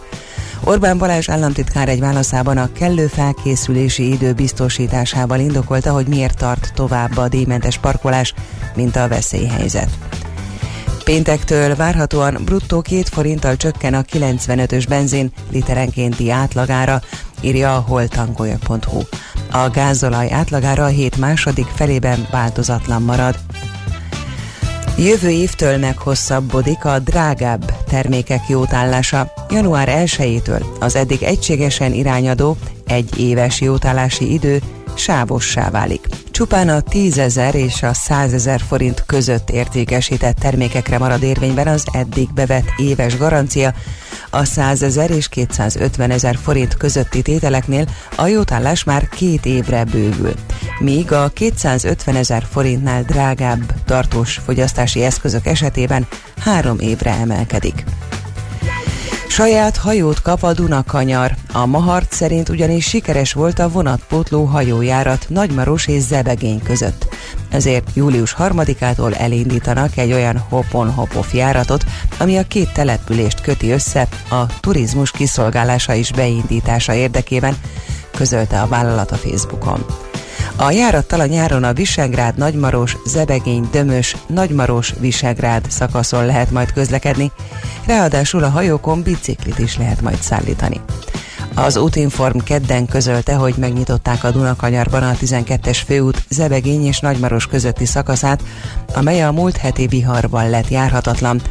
Speaker 7: Orbán Balázs államtitkár egy válaszában a kellő felkészülési idő biztosításával indokolta, hogy miért tart tovább a díjmentes parkolás, mint a veszélyhelyzet. Péntektől várhatóan bruttó két forinttal csökken a 95-ös benzin literenkénti átlagára, írja a holtangolyag.hu. A gázolaj átlagára a hét második felében változatlan marad. Jövő évtől meghosszabbodik a drágább termékek jótállása. Január 1-től az eddig egységesen irányadó egy éves jótállási idő sávossá válik. Csupán a 10 ezer és a 100 ezer forint között értékesített termékekre marad érvényben az eddig bevett éves garancia, a 100 ezer és 250 ezer forint közötti tételeknél a jótállás már két évre bővül, míg a 250 ezer forintnál drágább tartós fogyasztási eszközök esetében három évre emelkedik. Saját hajót kap a Dunakanyar. A Mahart szerint ugyanis sikeres volt a vonatpótló hajójárat Nagymaros és Zebegény között. Ezért július 3-ától elindítanak egy olyan hopon-hopof járatot, ami a két települést köti össze a turizmus kiszolgálása és beindítása érdekében, közölte a vállalat a Facebookon. A járattal a nyáron a Visegrád, Nagymaros, Zebegény, Dömös, Nagymaros, Visegrád szakaszon lehet majd közlekedni, ráadásul a hajókon biciklit is lehet majd szállítani. Az Útinform kedden közölte, hogy megnyitották a Dunakanyarban a 12-es főút Zebegény és Nagymaros közötti szakaszát, amely a múlt heti viharban lett járhatatlan.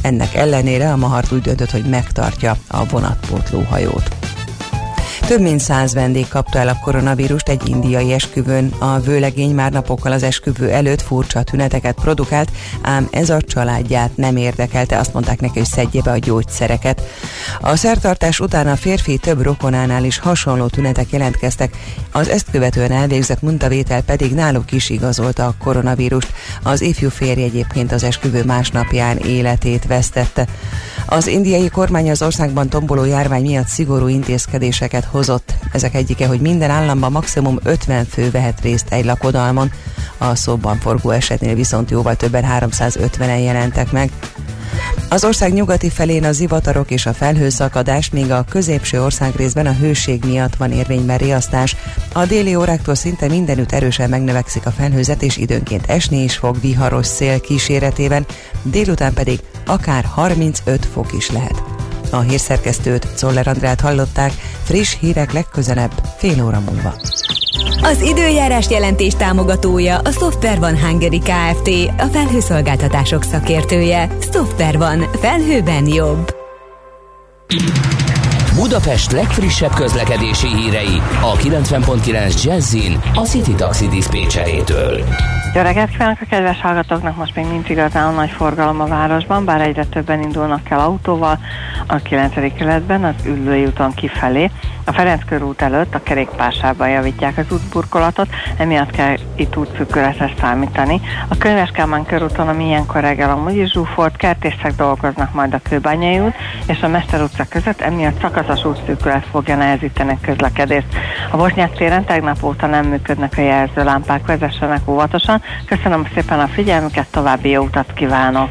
Speaker 7: Ennek ellenére a Mahart úgy döntött, hogy megtartja a vonatpótló hajót. Több mint száz vendég kapta el a koronavírust egy indiai esküvőn. A vőlegény már napokkal az esküvő előtt furcsa tüneteket produkált, ám ez a családját nem érdekelte, azt mondták neki, hogy szedje be a gyógyszereket. A szertartás után a férfi több rokonánál is hasonló tünetek jelentkeztek, az ezt követően elvégzett muntavétel pedig náluk is igazolta a koronavírust. Az ifjú férj egyébként az esküvő másnapján életét vesztette. Az indiai kormány az országban tomboló járvány miatt szigorú intézkedéseket hozott. Ezek egyike, hogy minden államban maximum 50 fő vehet részt egy lakodalmon, a szóban forgó esetnél viszont jóval többen 350-en jelentek meg. Az ország nyugati felén a zivatarok és a felhőszakadás, míg a középső országrészben a hőség miatt van érvényben riasztás. A déli óráktól szinte mindenütt erősen megnövekszik a felhőzet, és időnként esni is fog viharos szél kíséretében, délután pedig akár 35 fok is lehet. A hírszerkesztőt, Czoller Andrát hallották, friss hírek legközelebb, fél óra múlva.
Speaker 8: Az időjárás jelentés támogatója a Software van Hungary Kft. A felhőszolgáltatások szakértője. Software van. Felhőben jobb.
Speaker 1: Budapest legfrissebb közlekedési hírei a 90.9 Jazzin a City Taxi Dispécsejétől.
Speaker 9: Jó reggelt kívánok a kedves hallgatóknak, most még nincs igazán nagy forgalom a városban, bár egyre többen indulnak el autóval a 9. keletben, az Üllői úton kifelé, a Ferenc körút előtt a kerékpársában javítják az útburkolatot, emiatt kell itt útszűkületre számítani. A Könyves Kálmán körúton, ami ilyenkor reggel amúgy is zsúfolt, kertészek dolgoznak majd a Kőbányai út és a Mester utca között, emiatt szakaszos útszűkület fogja nehezíteni a közlekedést. A Bosnyák téren tegnap óta nem működnek a jelzőlámpák, vezessenek óvatosan. Köszönöm szépen a figyelmüket, további jó utat kívánok!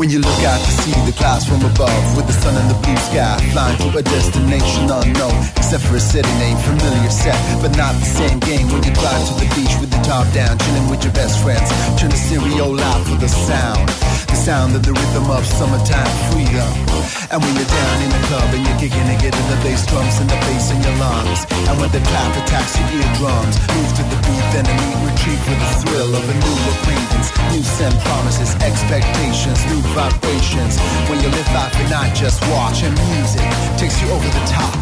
Speaker 10: When you look out to see the clouds from above With the sun and the blue sky Flying to a destination unknown. Except for a city name, familiar set But not the same game. When you drive to the beach With the top down, chilling with your best friends Turn the stereo loud for the sound. The sound of the rhythm of summertime freedom. And when you're down in the club And you're kicking and getting the bass drums And the bass in your lungs And when the clap attacks your eardrums Move to the beat, then a neat retreat For the thrill of a new acquaintance New send promises, expectations, new vibrations. When you live life and not just watch, and music takes you over the top.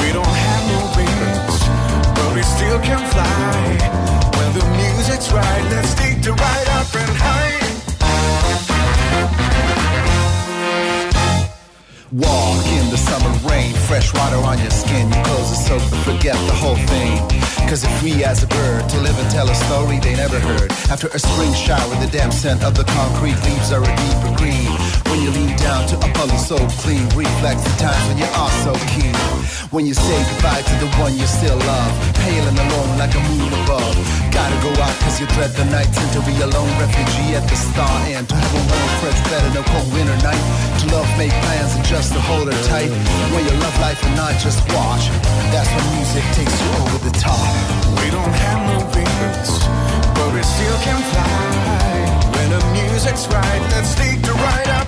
Speaker 11: We don't have no wings, but we still can fly. When the music's right, let's take the ride up and high.
Speaker 10: Walk in the summer rain, fresh water on your skin, your clothes are soaked, but forget the whole thing. Cause if we as a bird to live and tell a story they never heard. After a spring shower, the damp scent of the concrete leaves are a deeper green. When you lean down to a puddle so clean, reflects the times when you are so keen. When you say goodbye to the one you still love, pale and alone like a moon above. Gotta go out cause you dread the night, tend to be a lone refugee at the star end. To have a warm, fresh bed in a cold winter night. To love, make plans and just to hold her tight. When you love life and not just watch, that's when music takes you over the top.
Speaker 11: We don't have no wings, but we still can fly. When the music's right, let's take the ride up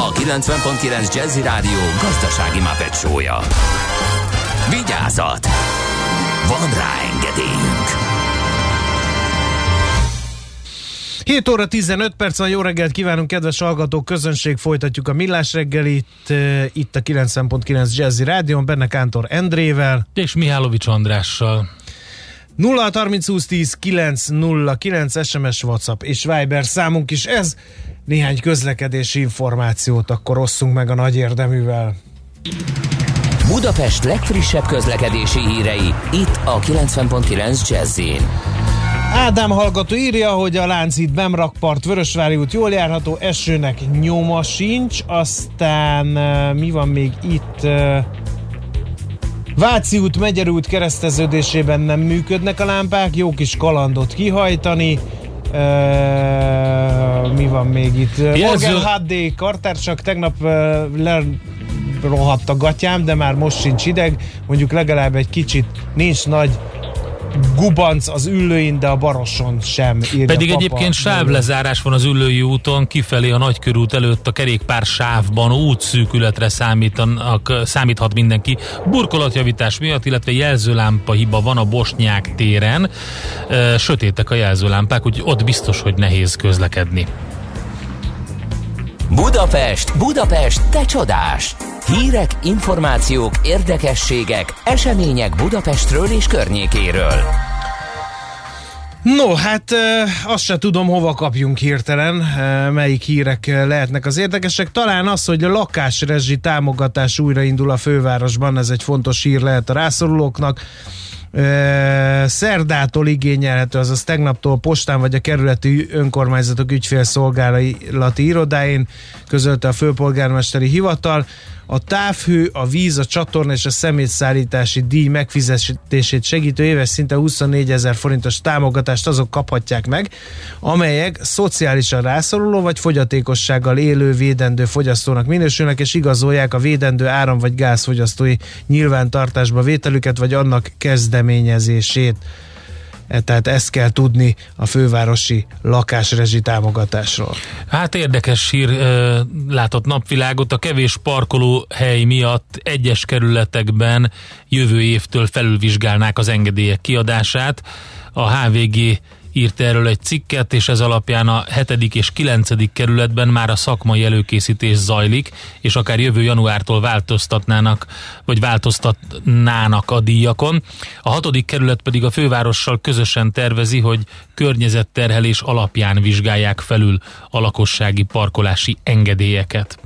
Speaker 1: a 90.9 Jazzy Rádió gazdasági mapetsója. Vigyázat! Van rá engedélyünk!
Speaker 3: 7 óra 15 perc van, jó reggelt kívánunk, kedves hallgatók, közönség, folytatjuk a Millás reggelit, itt a 90.9 Jazzy Rádion, benne Kántor Endrével.
Speaker 4: És Mihálovics Andrással.
Speaker 3: 0 30 20 10 909 SMS, WhatsApp és Viber számunk is ez. Néhány közlekedési információt akkor osszunk meg a nagy érdeművel.
Speaker 1: Budapest legfrissebb közlekedési hírei, itt a 90.9 jazz
Speaker 3: Ádám hallgató írja, hogy a Lánchíd Bemrakpart Vörösvári út jól járható, esőnek nyoma sincs, aztán mi van még itt? Váci út, Megyer út kereszteződésében nem működnek a lámpák, jó kis kalandot kihajtani. Uh, mi van még itt?
Speaker 4: Jelző-
Speaker 3: Morgan HD kartársak tegnap uh, lerohadt a gatyám, de már most sincs ideg. Mondjuk legalább egy kicsit nincs nagy gubanc az üllőin, de a baroson sem. Írja
Speaker 4: Pedig
Speaker 3: papa.
Speaker 4: egyébként sávlezárás van az Üllői úton, kifelé a Nagykörút előtt a kerékpár sávban útszűkületre számítanak, számíthat mindenki. Burkolatjavítás miatt, illetve jelzőlámpa hiba van a Bosnyák téren. Sötétek a jelzőlámpák, úgyhogy ott biztos, hogy nehéz közlekedni.
Speaker 1: Budapest, Budapest, te csodás! Hírek, információk, érdekességek, események Budapestről és környékéről.
Speaker 3: No, hát azt se tudom, hova kapjunk hirtelen, melyik hírek lehetnek az érdekesek. Talán az, hogy a lakásrezsi támogatás újraindul a fővárosban, ez egy fontos hír lehet a rászorulóknak. Szerdától igényelhető, azaz tegnaptól postán vagy a kerületi önkormányzatok ügyfélszolgálati irodáin közölte a főpolgármesteri hivatal. A távhő, a víz, a csatorna és a szemétszállítási díj megfizetését segítő éves szinte 24 ezer forintos támogatást azok kaphatják meg, amelyek szociálisan rászoruló vagy fogyatékossággal élő védendő fogyasztónak minősülnek, és igazolják a védendő áram vagy gázfogyasztói nyilvántartásba vételüket, vagy annak kezdeményezését. E, Tehát ezt kell tudni a fővárosi lakásrezsi támogatásról.
Speaker 4: Hát érdekes hír ö, látott napvilágot. A kevés parkoló hely miatt egyes kerületekben jövő évtől felülvizsgálnák az engedélyek kiadását. A HVG írt erről egy cikket, és ez alapján a 7. és 9. kerületben már a szakmai előkészítés zajlik, és akár jövő januártól változtatnának, vagy változtatnának a díjakon. A 6. kerület pedig a fővárossal közösen tervezi, hogy környezetterhelés alapján vizsgálják felül a lakossági parkolási engedélyeket.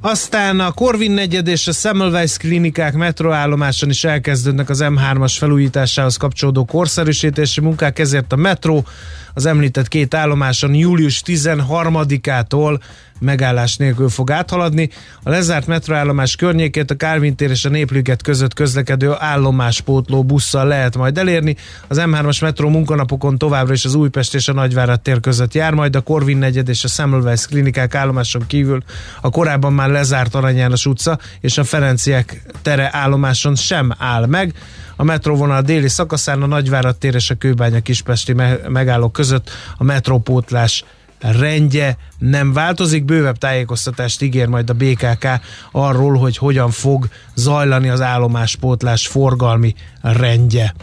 Speaker 3: Aztán a Corvin negyed és a Semmelweis klinikák metroállomáson is elkezdődnek az M3-as felújításához kapcsolódó korszerűsítési munkák, ezért a metró az említett két állomáson július 13-ától megállás nélkül fog áthaladni. A lezárt metroállomás környékét a Kálvin tér és a Népliget között közlekedő állomáspótló busszal lehet majd elérni. Az M3-as metró munkanapokon továbbra is az Újpest és a Nagyvárad tér között jár, majd a Corvin negyed és a Semmelweis klinikák állomáson kívül a korábban már lezárt Arany János utca és a Ferenciek tere állomáson sem áll meg. A metróvonal déli szakaszán a Nagyvárad tér és a Kőbánya Kispesti me- megállók között a metrópótlás rendje nem változik. Bővebb tájékoztatást ígér majd a BKK arról, hogy hogyan fog zajlani az állomáspótlás forgalmi rendje.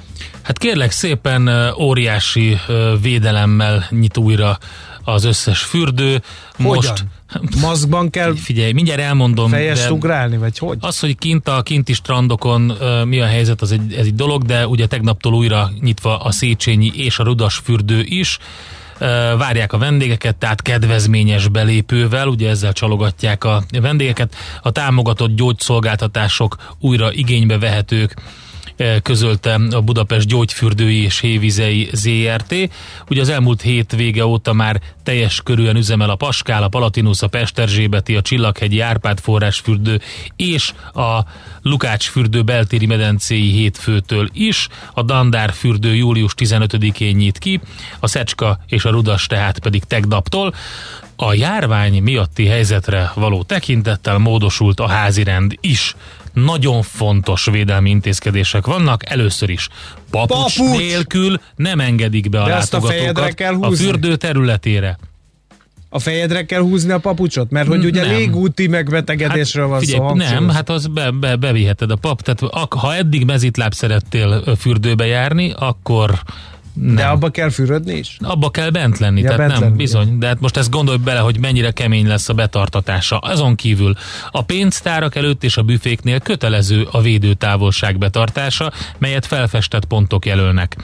Speaker 4: Hát kérlek szépen óriási védelemmel nyit újra az összes fürdő. Most
Speaker 3: Hogyan? Maszkban kell
Speaker 4: Figyelj, mindjárt elmondom.
Speaker 3: fejest ugrálni, vagy hogy?
Speaker 4: Az, hogy kint a kinti strandokon mi a helyzet, az egy, ez egy dolog, de ugye tegnaptól újra nyitva a Széchenyi és a Rudas fürdő is. Várják a vendégeket, tehát kedvezményes belépővel, ugye ezzel csalogatják a vendégeket. A támogatott gyógyszolgáltatások újra igénybe vehetők eh, közölte a Budapest Gyógyfürdői és Hévizei ZRT. Ugye az elmúlt hét vége óta már teljes körűen üzemel a Paskál, a Palatinus, a Pesterzsébeti, a Csillaghegyi Árpád forrásfürdő és a Lukács fürdő beltéri medencéi hétfőtől is. A Dandár fürdő július 15-én nyit ki, a Szecska és a Rudas tehát pedig tegnaptól. A járvány miatti helyzetre való tekintettel módosult a házirend is. Nagyon fontos védelmi intézkedések vannak. Először is papucs,
Speaker 3: Papucs!
Speaker 4: nélkül nem engedik be a
Speaker 3: De a
Speaker 4: látogatókat a
Speaker 3: húzni.
Speaker 4: fürdő területére.
Speaker 3: A fejedre kell húzni a papucsot? Mert hogy ugye
Speaker 4: Nem.
Speaker 3: légúti megbetegedésről van
Speaker 4: figyelj,
Speaker 3: szó.
Speaker 4: Nem, hát az be, be, beviheted a pap. Tehát ha eddig mezitláb szerettél fürdőbe járni, akkor nem.
Speaker 3: De abba kell fürödni is?
Speaker 4: Abba kell bent lenni,
Speaker 3: Ja,
Speaker 4: tehát
Speaker 3: bent
Speaker 4: nem,
Speaker 3: lenni,
Speaker 4: bizony. De hát most ezt gondolj bele, hogy mennyire kemény lesz a betartatása. Azon kívül a pénztárak előtt és a büféknél kötelező a védőtávolság betartása, melyet felfestett pontok jelölnek.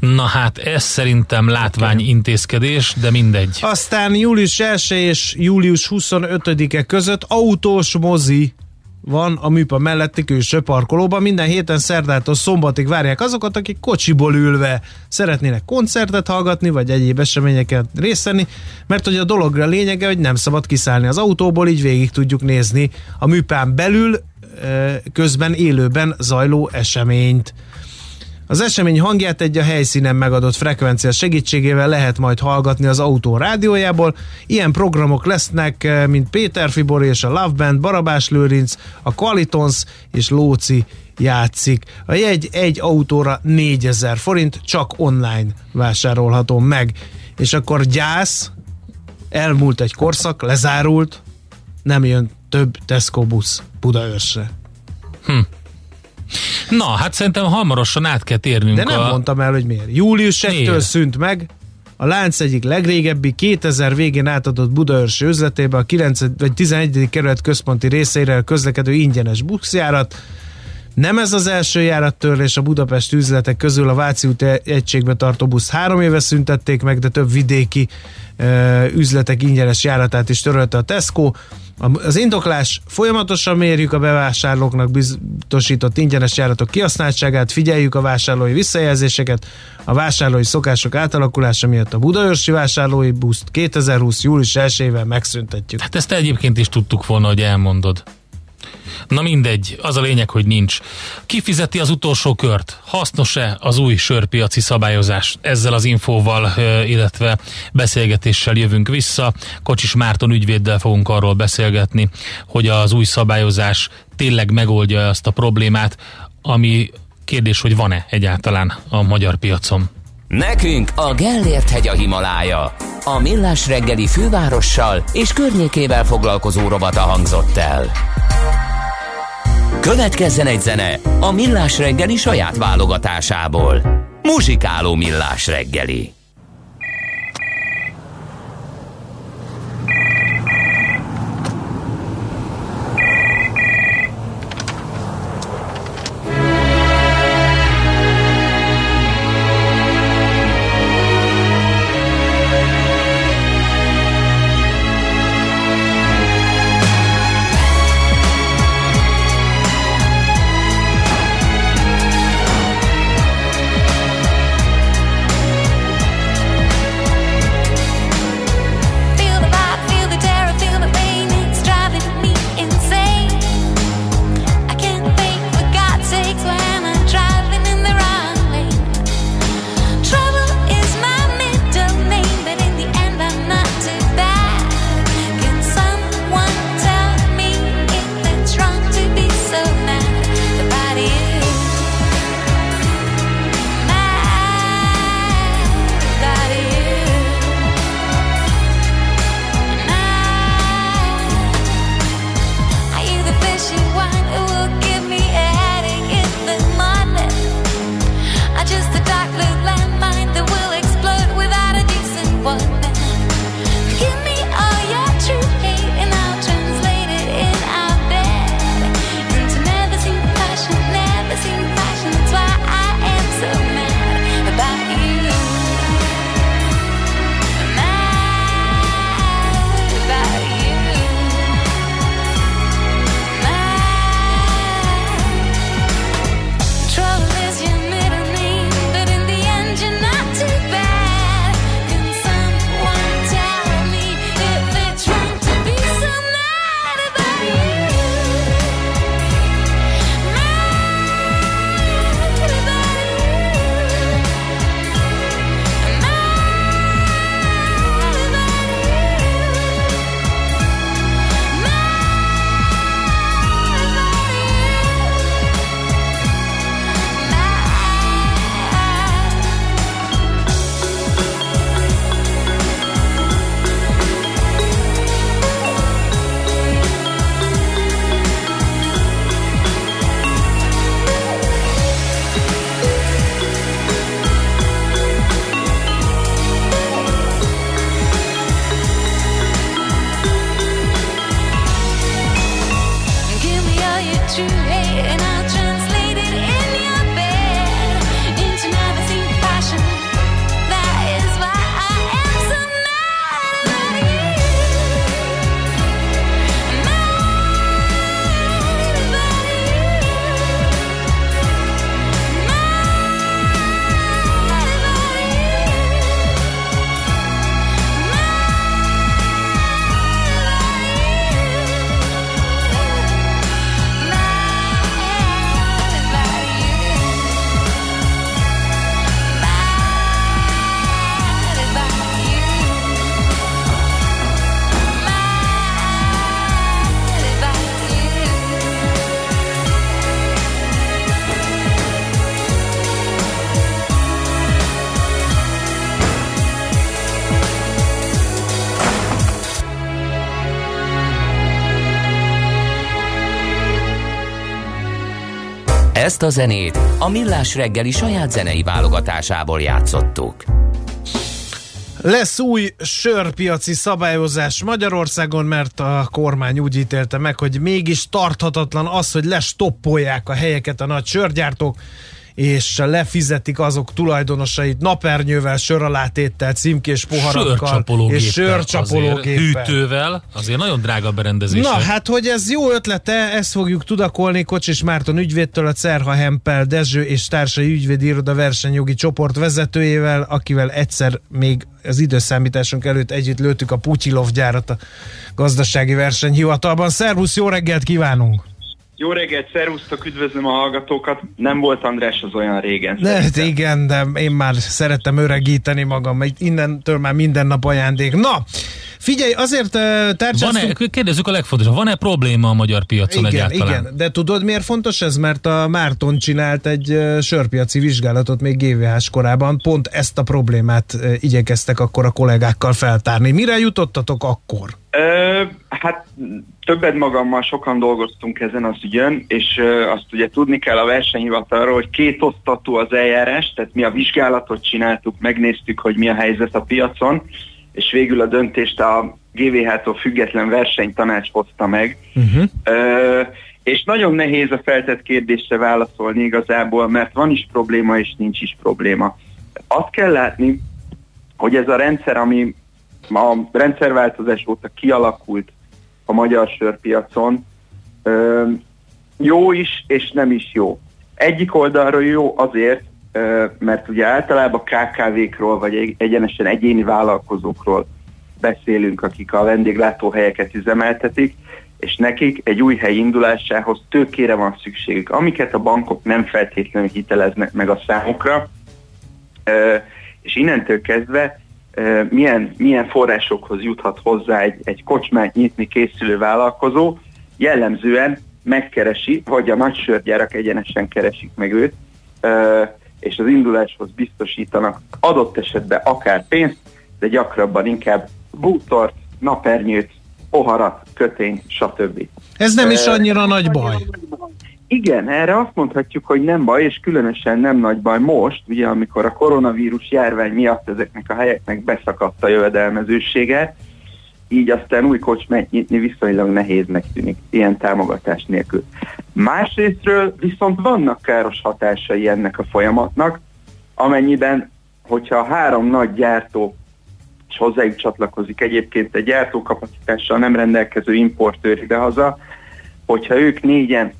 Speaker 4: Na hát ez szerintem látvány intézkedés, de mindegy.
Speaker 3: Aztán július 1 és július 25-e között autós mozi van a műpa melletti külső parkolóban. Minden héten szerdától szombatig várják azokat, akik kocsiból ülve szeretnének koncertet hallgatni, vagy egyéb eseményeken részt venni, mert hogy a dologra lényege, hogy nem szabad kiszállni az autóból, így végig tudjuk nézni a műpán belül közben élőben zajló eseményt. Az esemény hangját egy a helyszínen megadott frekvencia segítségével lehet majd hallgatni az autó rádiójából. Ilyen programok lesznek, eh, mint Péter Fibor és a Love Band, Barabás Lőrinc, a Qualitons és Lóci játszik. A jegy egy autóra 4000 forint, csak online vásárolható meg. És akkor gyász, elmúlt egy korszak, lezárult, nem jön több Tesco busz Budaörsre.
Speaker 4: Na, hát szerintem hamarosan át kell térnünk
Speaker 3: De nem
Speaker 4: a...
Speaker 3: mondtam el, hogy miért. Július 1-től
Speaker 4: Miért?
Speaker 3: szűnt meg a lánc egyik legrégebbi 2000 végén átadott Budaörsi üzletébe a 9. vagy 11. kerület központi részeire közlekedő ingyenes buszjárat. Nem ez az első járattörlés a Budapest üzletek közül a Váci út egységbe tartó busz három éve szüntették meg, de több vidéki ö, üzletek ingyenes járatát is törölte a Tesco. Az indoklás folyamatosan mérjük a bevásárlóknak biztosított ingyenes járatok kihasználtságát, figyeljük a vásárlói visszajelzéseket, a vásárlói szokások átalakulása miatt a Budaörsi vásárlói buszt 2020. július 1-ével megszüntetjük.
Speaker 4: Hát ezt egyébként is tudtuk volna, hogy elmondod. Na mindegy, az a lényeg, hogy nincs. Kifizeti az utolsó kört? Hasznos-e az új sörpiaci szabályozás? Ezzel az infóval, illetve beszélgetéssel jövünk vissza. Kocsis Márton ügyvéddel fogunk arról beszélgetni, hogy az új szabályozás tényleg megoldja azt a problémát, ami kérdés, hogy van-e egyáltalán a magyar piacon.
Speaker 1: Nekünk a Gellért hegy a Himalája. A Millás reggeli fővárossal és környékével foglalkozó rovata hangzott el. Következzen egy zene a Millás reggeli saját válogatásából. Muzsikáló Millás reggeli. Ezt a zenét a Millás reggeli saját zenei válogatásából játszottuk.
Speaker 3: Lesz új sörpiaci szabályozás Magyarországon, mert a kormány úgy ítélte meg, hogy mégis tarthatatlan az, hogy lestoppolják a helyeket a nagy sörgyártók, és lefizetik azok tulajdonosait napernyővel, söralátéttel, címkés poharakkal
Speaker 4: Sörcsapológéppel.
Speaker 3: és sörcsapológéppel.
Speaker 4: Hűtővel, azért nagyon drága berendezés.
Speaker 3: Na, hát, hogy ez jó ötlete, ezt fogjuk tudakolni Kocsis Márton ügyvédtől, a Cerha Hempel Dezső és társai ügyvédi iroda versenyjogi csoport vezetőjével, akivel egyszer még az időszámításunk előtt együtt lőttük a Putyilov gyárat a gazdasági versenyhivatalban. Szervusz, jó reggelt kívánunk!
Speaker 12: Jó reggelt, szervusztok, üdvözlöm a hallgatókat. Nem volt András az olyan régen.
Speaker 3: De,
Speaker 12: szerintem.
Speaker 3: igen, de én már szerettem öregíteni magam, mert innentől már minden nap ajándék. Na, figyelj, azért uh, tárcsáztunk...
Speaker 4: Van-e, kérdezzük a legfontosabb, van-e probléma a magyar piacon
Speaker 3: Igen,
Speaker 4: egyáltalán?
Speaker 3: igen, de tudod miért fontos ez? Mert a Márton csinált egy sörpiaci vizsgálatot még GVH-s korában, pont ezt a problémát igyekeztek akkor a kollégákkal feltárni. Mire jutottatok akkor?
Speaker 12: Ö, hát többet magammal sokan dolgoztunk ezen az ügyön, és ö, azt ugye tudni kell a versenyhivatalról, hogy két osztatú az eljárás, tehát mi a vizsgálatot csináltuk, megnéztük, hogy mi a helyzet a piacon, és végül a döntést a GVH-tól független versenytanács hozta meg.
Speaker 3: Uh-huh.
Speaker 12: Ö, és nagyon nehéz a feltett kérdésre válaszolni igazából, mert van is probléma, és nincs is probléma. Azt kell látni, hogy ez a rendszer, ami a rendszerváltozás óta kialakult a magyar sörpiacon, jó is, és nem is jó. Egyik oldalról jó azért, mert ugye általában KKV-król, vagy egy- egyenesen egyéni vállalkozókról beszélünk, akik a vendéglátóhelyeket üzemeltetik, és nekik egy új hely indulásához tőkére van szükségük, amiket a bankok nem feltétlenül hiteleznek meg a számukra, és innentől kezdve milyen, milyen forrásokhoz juthat hozzá egy, egy kocsmát nyitni készülő vállalkozó, jellemzően megkeresi, vagy a nagy sörgyárak egyenesen keresik meg őt, és az induláshoz biztosítanak adott esetben akár pénzt, de gyakrabban inkább bútort, napernyőt, poharat, kötényt, stb.
Speaker 3: Ez nem is annyira nagy baj.
Speaker 12: igen, erre azt mondhatjuk, hogy nem baj, és különösen nem nagy baj most, ugye amikor a koronavírus járvány miatt ezeknek a helyeknek beszakadt a jövedelmezősége, így aztán új kocsmát nyitni viszonylag nehéznek tűnik, ilyen támogatás nélkül. Másrésztről viszont vannak káros hatásai ennek a folyamatnak, amennyiben, hogyha a három nagy gyártó és hozzájuk csatlakozik egyébként egy gyártókapacitással nem rendelkező importőr idehaza, hogyha ők négyen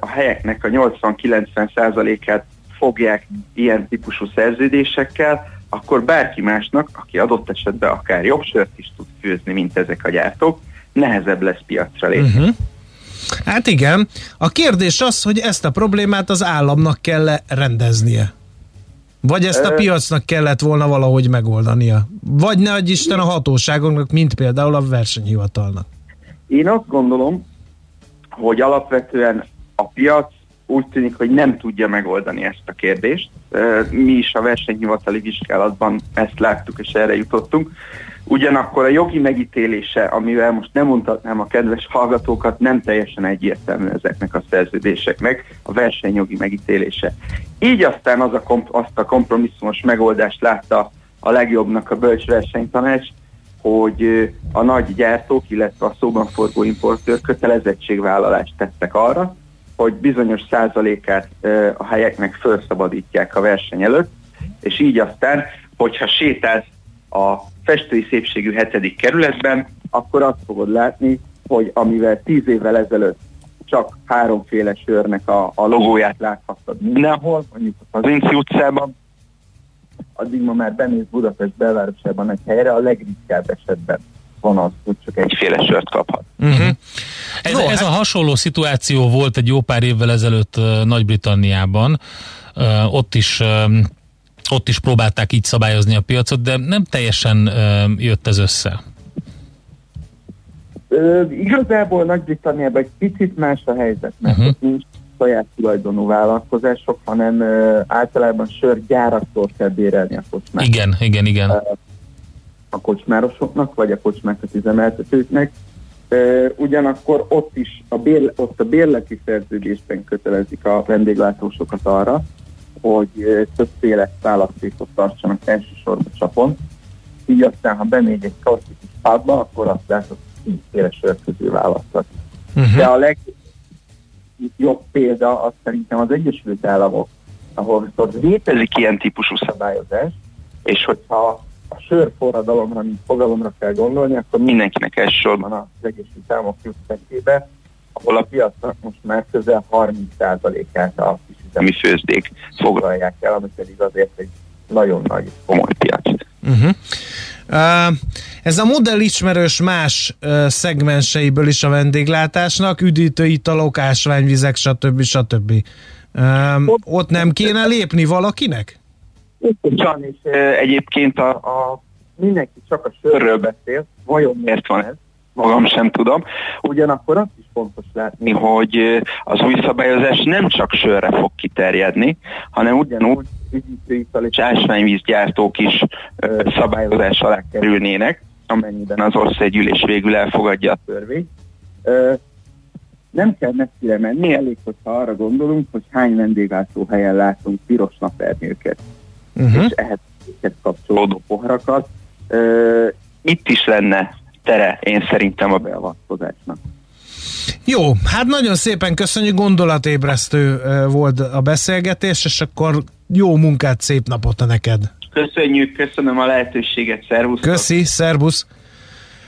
Speaker 12: a helyeknek a 80-90%-át fogják ilyen típusú szerződésekkel, akkor bárki másnak, aki adott esetben akár jobb sört is tud főzni, mint ezek a gyártók, nehezebb lesz piacra lépni.
Speaker 3: Uh-huh. Hát igen. A kérdés az, hogy ezt a problémát az államnak kell rendeznie. Vagy ezt a piacnak kellett volna valahogy megoldania. Vagy ne adj Isten a hatóságoknak, mint például a versenyhivatalnak.
Speaker 12: Én azt gondolom, hogy alapvetően a piac úgy tűnik, hogy nem tudja megoldani ezt a kérdést. Mi is a versenyhivatali vizsgálatban ezt láttuk, és erre jutottunk. Ugyanakkor a jogi megítélése, amivel most nem mondhatnám a kedves hallgatókat, nem teljesen egyértelmű ezeknek a szerződéseknek, a versenyjogi megítélése. Így aztán az a komp- azt a kompromisszumos megoldást látta a legjobbnak a bölcs versenytanács, hogy a nagy gyártók, illetve a szóban forgó importőr kötelezettségvállalást tettek arra, hogy bizonyos százalékát a helyeknek felszabadítják a verseny előtt, és így aztán, hogyha sétálsz a festői szépségű hetedik kerületben, akkor azt fogod látni, hogy amivel tíz évvel ezelőtt csak háromféle sörnek a, a logóját láthattad. Mindenhol, mondjuk az Vinci utcában, addig ma már bemész Budapest belvárosában egy helyre, a legritkább esetben van az, hogy csak egyféle sört kaphat.
Speaker 4: Uh-huh. Ez,
Speaker 3: Jó,
Speaker 4: ez
Speaker 3: hát-
Speaker 4: a hasonló szituáció volt egy jó pár évvel ezelőtt uh, Nagy-Britanniában. Uh, ott is um, ott is próbálták így szabályozni a piacot, de nem teljesen um, jött ez össze.
Speaker 12: Ö, igazából Nagy-Britanniában egy picit más a helyzet, mert uh-huh. ott nincs saját tulajdonú vállalkozások, hanem ö, általában sörgyáraktól kell bérelni a kocsmát
Speaker 4: Igen, igen, igen.
Speaker 12: A kocsmárosoknak, vagy a kocsmákat üzemeltetőknek.
Speaker 13: Ugyanakkor ott is a, bér, ott a bérleti szerződésben kötelezik a vendéglátósokat arra, hogy többféle választékot tartsanak elsősorban csapon. Így aztán, ha bemegy egy klasszikus pubba, akkor azt látod, hogy tízféle sör közül választhat. Uh-huh. De a legjobb példa az szerintem az Egyesült Államok, ahol viszont létezik ilyen típusú szabályozás, és hogyha a sörforradalomra, mint fogalomra kell gondolni, akkor mindenkinek elsősorban az Államok jut eszébe, ahol a piacnak most már közel 30%-át a kisüzemi főzdék foglalják el, ami pedig azért egy nagyon nagy komoly piac.
Speaker 3: Uh-huh. Uh, ez a modell ismerős más uh, szegmenseiből is a vendéglátásnak, üdítő italok, ásványvizek, stb. stb. Uh, ott nem kéne lépni valakinek?
Speaker 13: Pontosan, és egyébként a, a mindenki csak a sörről beszél, vajon miért van ez? Magam sem tudom. Ugyanakkor azt is fontos látni, hogy az új szabályozás nem csak sörre fog kiterjedni, hanem ugyanúgy üdítőital és ásványvízgyártók is e, szabályozás alá kerülnének, amennyiben az országgyűlés végül elfogadja a törvényt. Nem kell messzire menni, elég, hogyha arra gondolunk, hogy hány vendéglátóhelyen látunk piros napernyőket uh-huh. és ehhez kapcsolódó poharakat. Uh, itt is lenne tere, én szerintem a beavatkozásnak.
Speaker 3: Jó, hát nagyon szépen köszönjük, gondolatébresztő volt a beszélgetés, és akkor jó munkát, szép napot a neked!
Speaker 13: Köszönjük, köszönöm a lehetőséget, szervusz!
Speaker 3: Köszi, szervusz!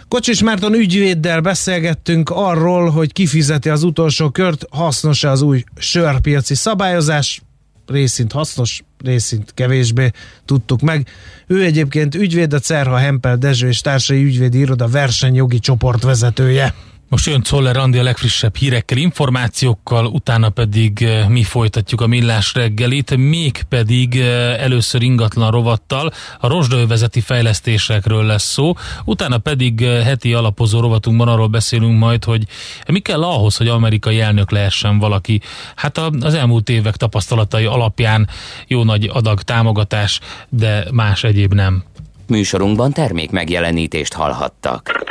Speaker 3: Kocsis Márton ügyvéddel beszélgettünk arról, hogy kifizeti az utolsó kört, hasznos-e az új sörpiaci szabályozás, részint hasznos, részint kevésbé tudtuk meg. Ő egyébként ügyvéd, a Cerha Hempel Dezső és társai ügyvédi iroda versenyjogi csoportvezetője.
Speaker 4: Most jön Czoller Andi a legfrissebb hírekkel, információkkal, utána pedig eh, mi folytatjuk a millás reggelit, még pedig eh, először ingatlan rovattal a rozsdaövezeti fejlesztésekről lesz szó, utána pedig eh, heti alapozó rovatunkban arról beszélünk majd, hogy mi kell ahhoz, hogy amerikai elnök lehessen valaki. Hát az elmúlt évek tapasztalatai alapján jó nagy adag támogatás, de más egyéb nem.
Speaker 1: Műsorunkban termék megjelenítést hallhattak.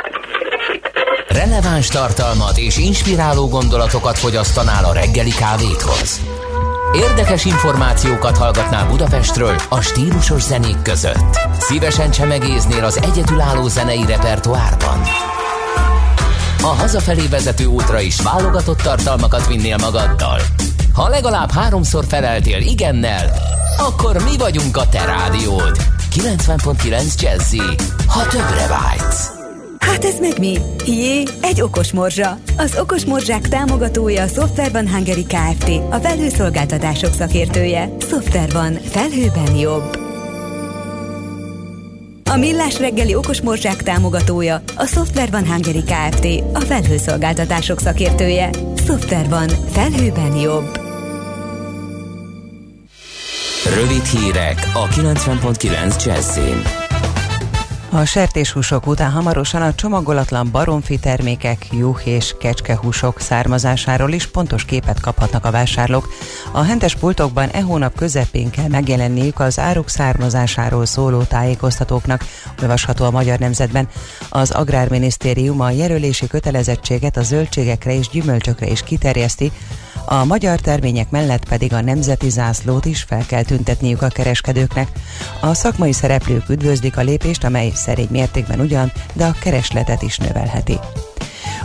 Speaker 1: Releváns tartalmat és inspiráló gondolatokat fogyasztanál a reggeli kávéthoz. Érdekes információkat hallgatnál Budapestről a stílusos zenék között. Szívesen csemegéznél az egyedülálló zenei repertoárban. A hazafelé vezető útra is válogatott tartalmakat vinnél magaddal. Ha legalább háromszor feleltél igennel, akkor mi vagyunk a te rádiód. 90.9 Jazzy, ha többre vágysz.
Speaker 8: Hát ez meg mi? Jé, egy okos morzsa. Az okos morzsák támogatója a Software van Hungary Kft. A felhőszolgáltatások szakértője. Software van. Felhőben jobb. A Millás reggeli okos morzsák támogatója a Software van Hungary Kft. A felhőszolgáltatások szakértője. Software van. Felhőben jobb.
Speaker 1: Rövid hírek a 90.9 Jazzin.
Speaker 7: A sertéshúsok után hamarosan a csomagolatlan baromfi termékek, juh és kecskehúsok származásáról is pontos képet kaphatnak a vásárlók. A hentes pultokban e hónap közepén kell megjelenniük az áruk származásáról szóló tájékoztatóknak, olvasható a Magyar Nemzetben. Az Agrárminisztérium a jelölési kötelezettséget a zöldségekre és gyümölcsökre is kiterjeszti, a magyar termények mellett pedig a nemzeti zászlót is fel kell tüntetniük a kereskedőknek. A szakmai szereplők üdvözlik a lépést, amely szerény mértékben ugyan, de a keresletet is növelheti.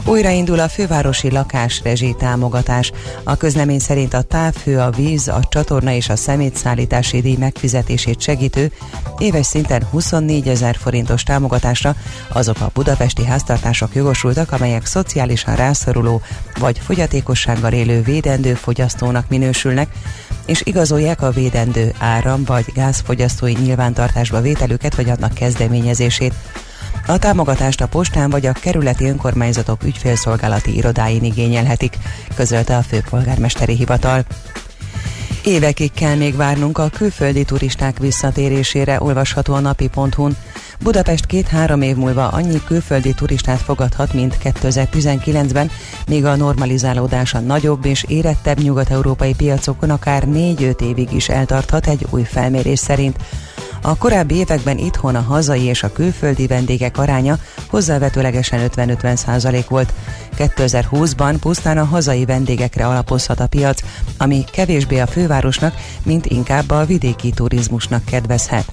Speaker 7: Újraindul a fővárosi lakásrezsi támogatás. A közlemény szerint a távhő, a víz, a csatorna és a szemétszállítási díj megfizetését segítő éves szinten 24 ezer forintos támogatásra azok a budapesti háztartások jogosultak, amelyek szociálisan rászoruló vagy fogyatékossággal élő védendő fogyasztónak minősülnek, és igazolják a védendő áram vagy gázfogyasztói nyilvántartásba vételüket vagy annak kezdeményezését. A támogatást a postán vagy a kerületi önkormányzatok ügyfélszolgálati irodáin igényelhetik, közölte a főpolgármesteri hivatal. Évekig kell még várnunk a külföldi turisták visszatérésére, olvasható a napi.hu-n. Budapest két-három év múlva annyi külföldi turistát fogadhat, mint 2019-ben, míg a normalizálódás a nagyobb és érettebb nyugat-európai piacokon akár 4-5 évig is eltarthat egy új felmérés szerint. A korábbi években itthon a hazai és a külföldi vendégek aránya hozzávetőlegesen 50-50 százalék volt. 2020-ban pusztán a hazai vendégekre alapozhat a piac, ami kevésbé a fővárosnak, mint inkább a vidéki turizmusnak kedvezhet.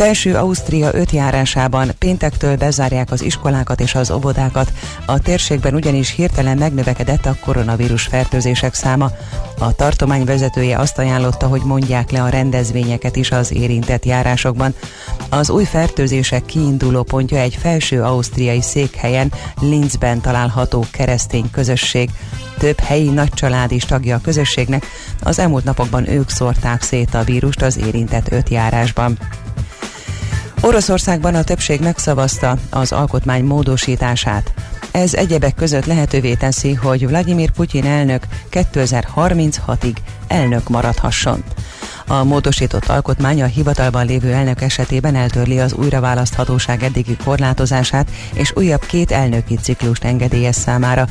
Speaker 7: Felső Ausztria öt járásában péntektől bezárják az iskolákat és az óvodákat. A térségben ugyanis hirtelen megnövekedett a koronavírus fertőzések száma. A tartomány vezetője azt ajánlotta, hogy mondják le a rendezvényeket is az érintett járásokban. Az új fertőzések kiinduló pontja egy felső ausztriai székhelyen, Linzben található keresztény közösség több helyi nagycsalád is tagja a közösségnek, az elmúlt napokban ők szórták szét a vírust az érintett öt járásban. Oroszországban a többség megszavazta az alkotmány módosítását. Ez egyebek között lehetővé teszi, hogy Vladimir Putyin elnök 2036-ig elnök maradhasson. A módosított alkotmány a hivatalban lévő elnök esetében eltörli az újraválaszthatóság eddigi korlátozását, és újabb két elnöki ciklust engedélyez számára.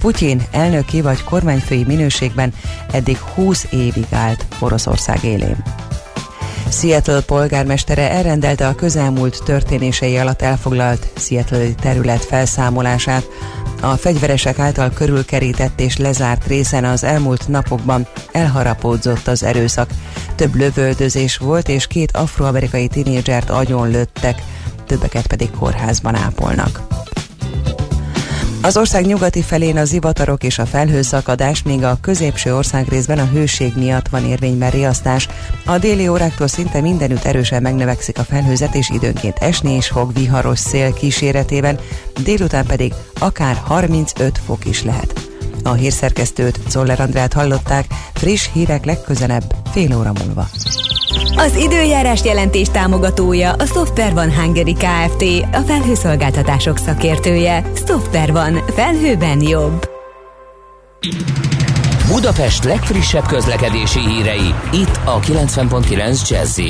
Speaker 7: Putyin elnöki vagy kormányfői minőségben eddig 20 évig állt Oroszország élén. Seattle polgármestere elrendelte a közelmúlt történései alatt elfoglalt Seattle terület felszámolását. A fegyveresek által körülkerített és lezárt részen az elmúlt napokban elharapódzott az erőszak. Több lövöldözés volt, és két afroamerikai tinédzsert agyon lőttek, többeket pedig kórházban ápolnak. Az ország nyugati felén a zivatarok és a felhőszakadás, míg a középső országrészben a hőség miatt van érvényben riasztás. A déli óráktól szinte mindenütt erősen megnövekszik a felhőzet, és időnként esni is fog viharos szél kíséretében, délután pedig akár 35 fok is lehet. A hírszerkesztőt, Zoller Andrát hallották, friss hírek legközelebb, fél óra múlva.
Speaker 8: Az időjárás jelentés támogatója a Software van Hungary Kft. A felhőszolgáltatások szakértője. Software van. Felhőben jobb.
Speaker 1: Budapest legfrissebb közlekedési hírei, itt a 90.9 jazz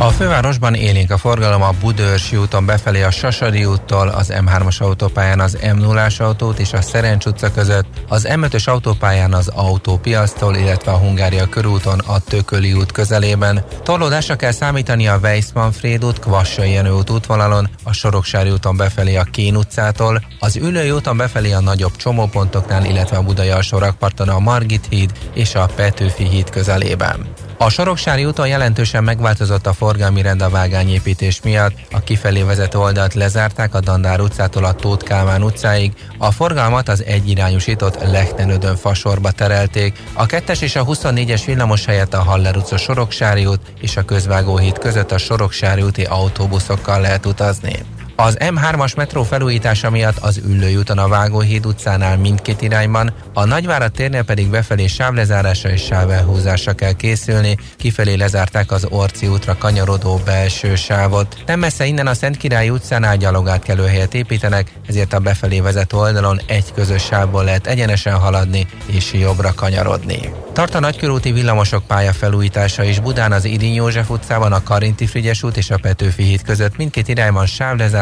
Speaker 14: a fővárosban élénk a forgalom a Budőrsi úton befelé a Sasadi úttól, az M3-as autópályán az m 0 autót és a Szerencs utca között, az M5-ös autópályán az autópiasztól, illetve a Hungária körúton a Tököli út közelében. Torlódásra kell számítani a Weissmanfréd út, Kvassai Jenő út útvonalon, a Soroksári úton befelé a Kén utcától, az Ülői úton befelé a nagyobb csomópontoknál, illetve a Budai alsó a Margit híd és a Petőfi híd közelében. A Soroksári úton jelentősen megváltozott a forgalmi rend a vágányépítés miatt. A kifelé vezető oldalt lezárták a Dandár utcától a Tóth Kálmán utcáig. A forgalmat az egyirányosított Lechtenödön fasorba terelték. A 2-es és a 24-es villamos helyett a Haller utca Soroksári út és a Közvágóhíd között a Soroksári úti autóbuszokkal lehet utazni. Az M3-as metró felújítása miatt az Üllői úton a Vágóhíd utcánál mindkét irányban, a Nagyvárad térnél pedig befelé sávlezárásra és sávelhúzásra kell készülni, kifelé lezárták az Orci útra kanyarodó belső sávot. Nem messze innen a Szent Király utcánál gyalogátkelőhelyet építenek, ezért a befelé vezető oldalon egy közös sávból lehet egyenesen haladni és jobbra kanyarodni. Tart a nagykörúti villamosok pálya felújítása is Budán az Idin József utcában a Karinti Frigyes út és a Petőfi híd között mindkét irányban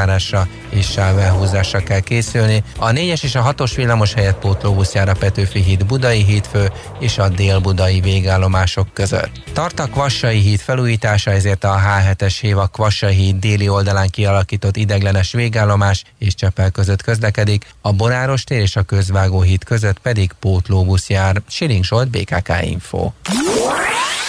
Speaker 14: sávlezárásra és sávelhúzásra kell készülni. A 4-es és a 6-os villamos helyett pótlóbusz jár a Petőfi híd Budai hídfő és a Dél-Budai végállomások között. Tart a Kvassai híd felújítása, ezért a H7-es hév a Kvassai híd déli oldalán kialakított ideglenes végállomás és Csepel között közlekedik, a Boráros tér és a Közvágó híd között pedig pótlóbusz jár. Siling Solt, BKK Info.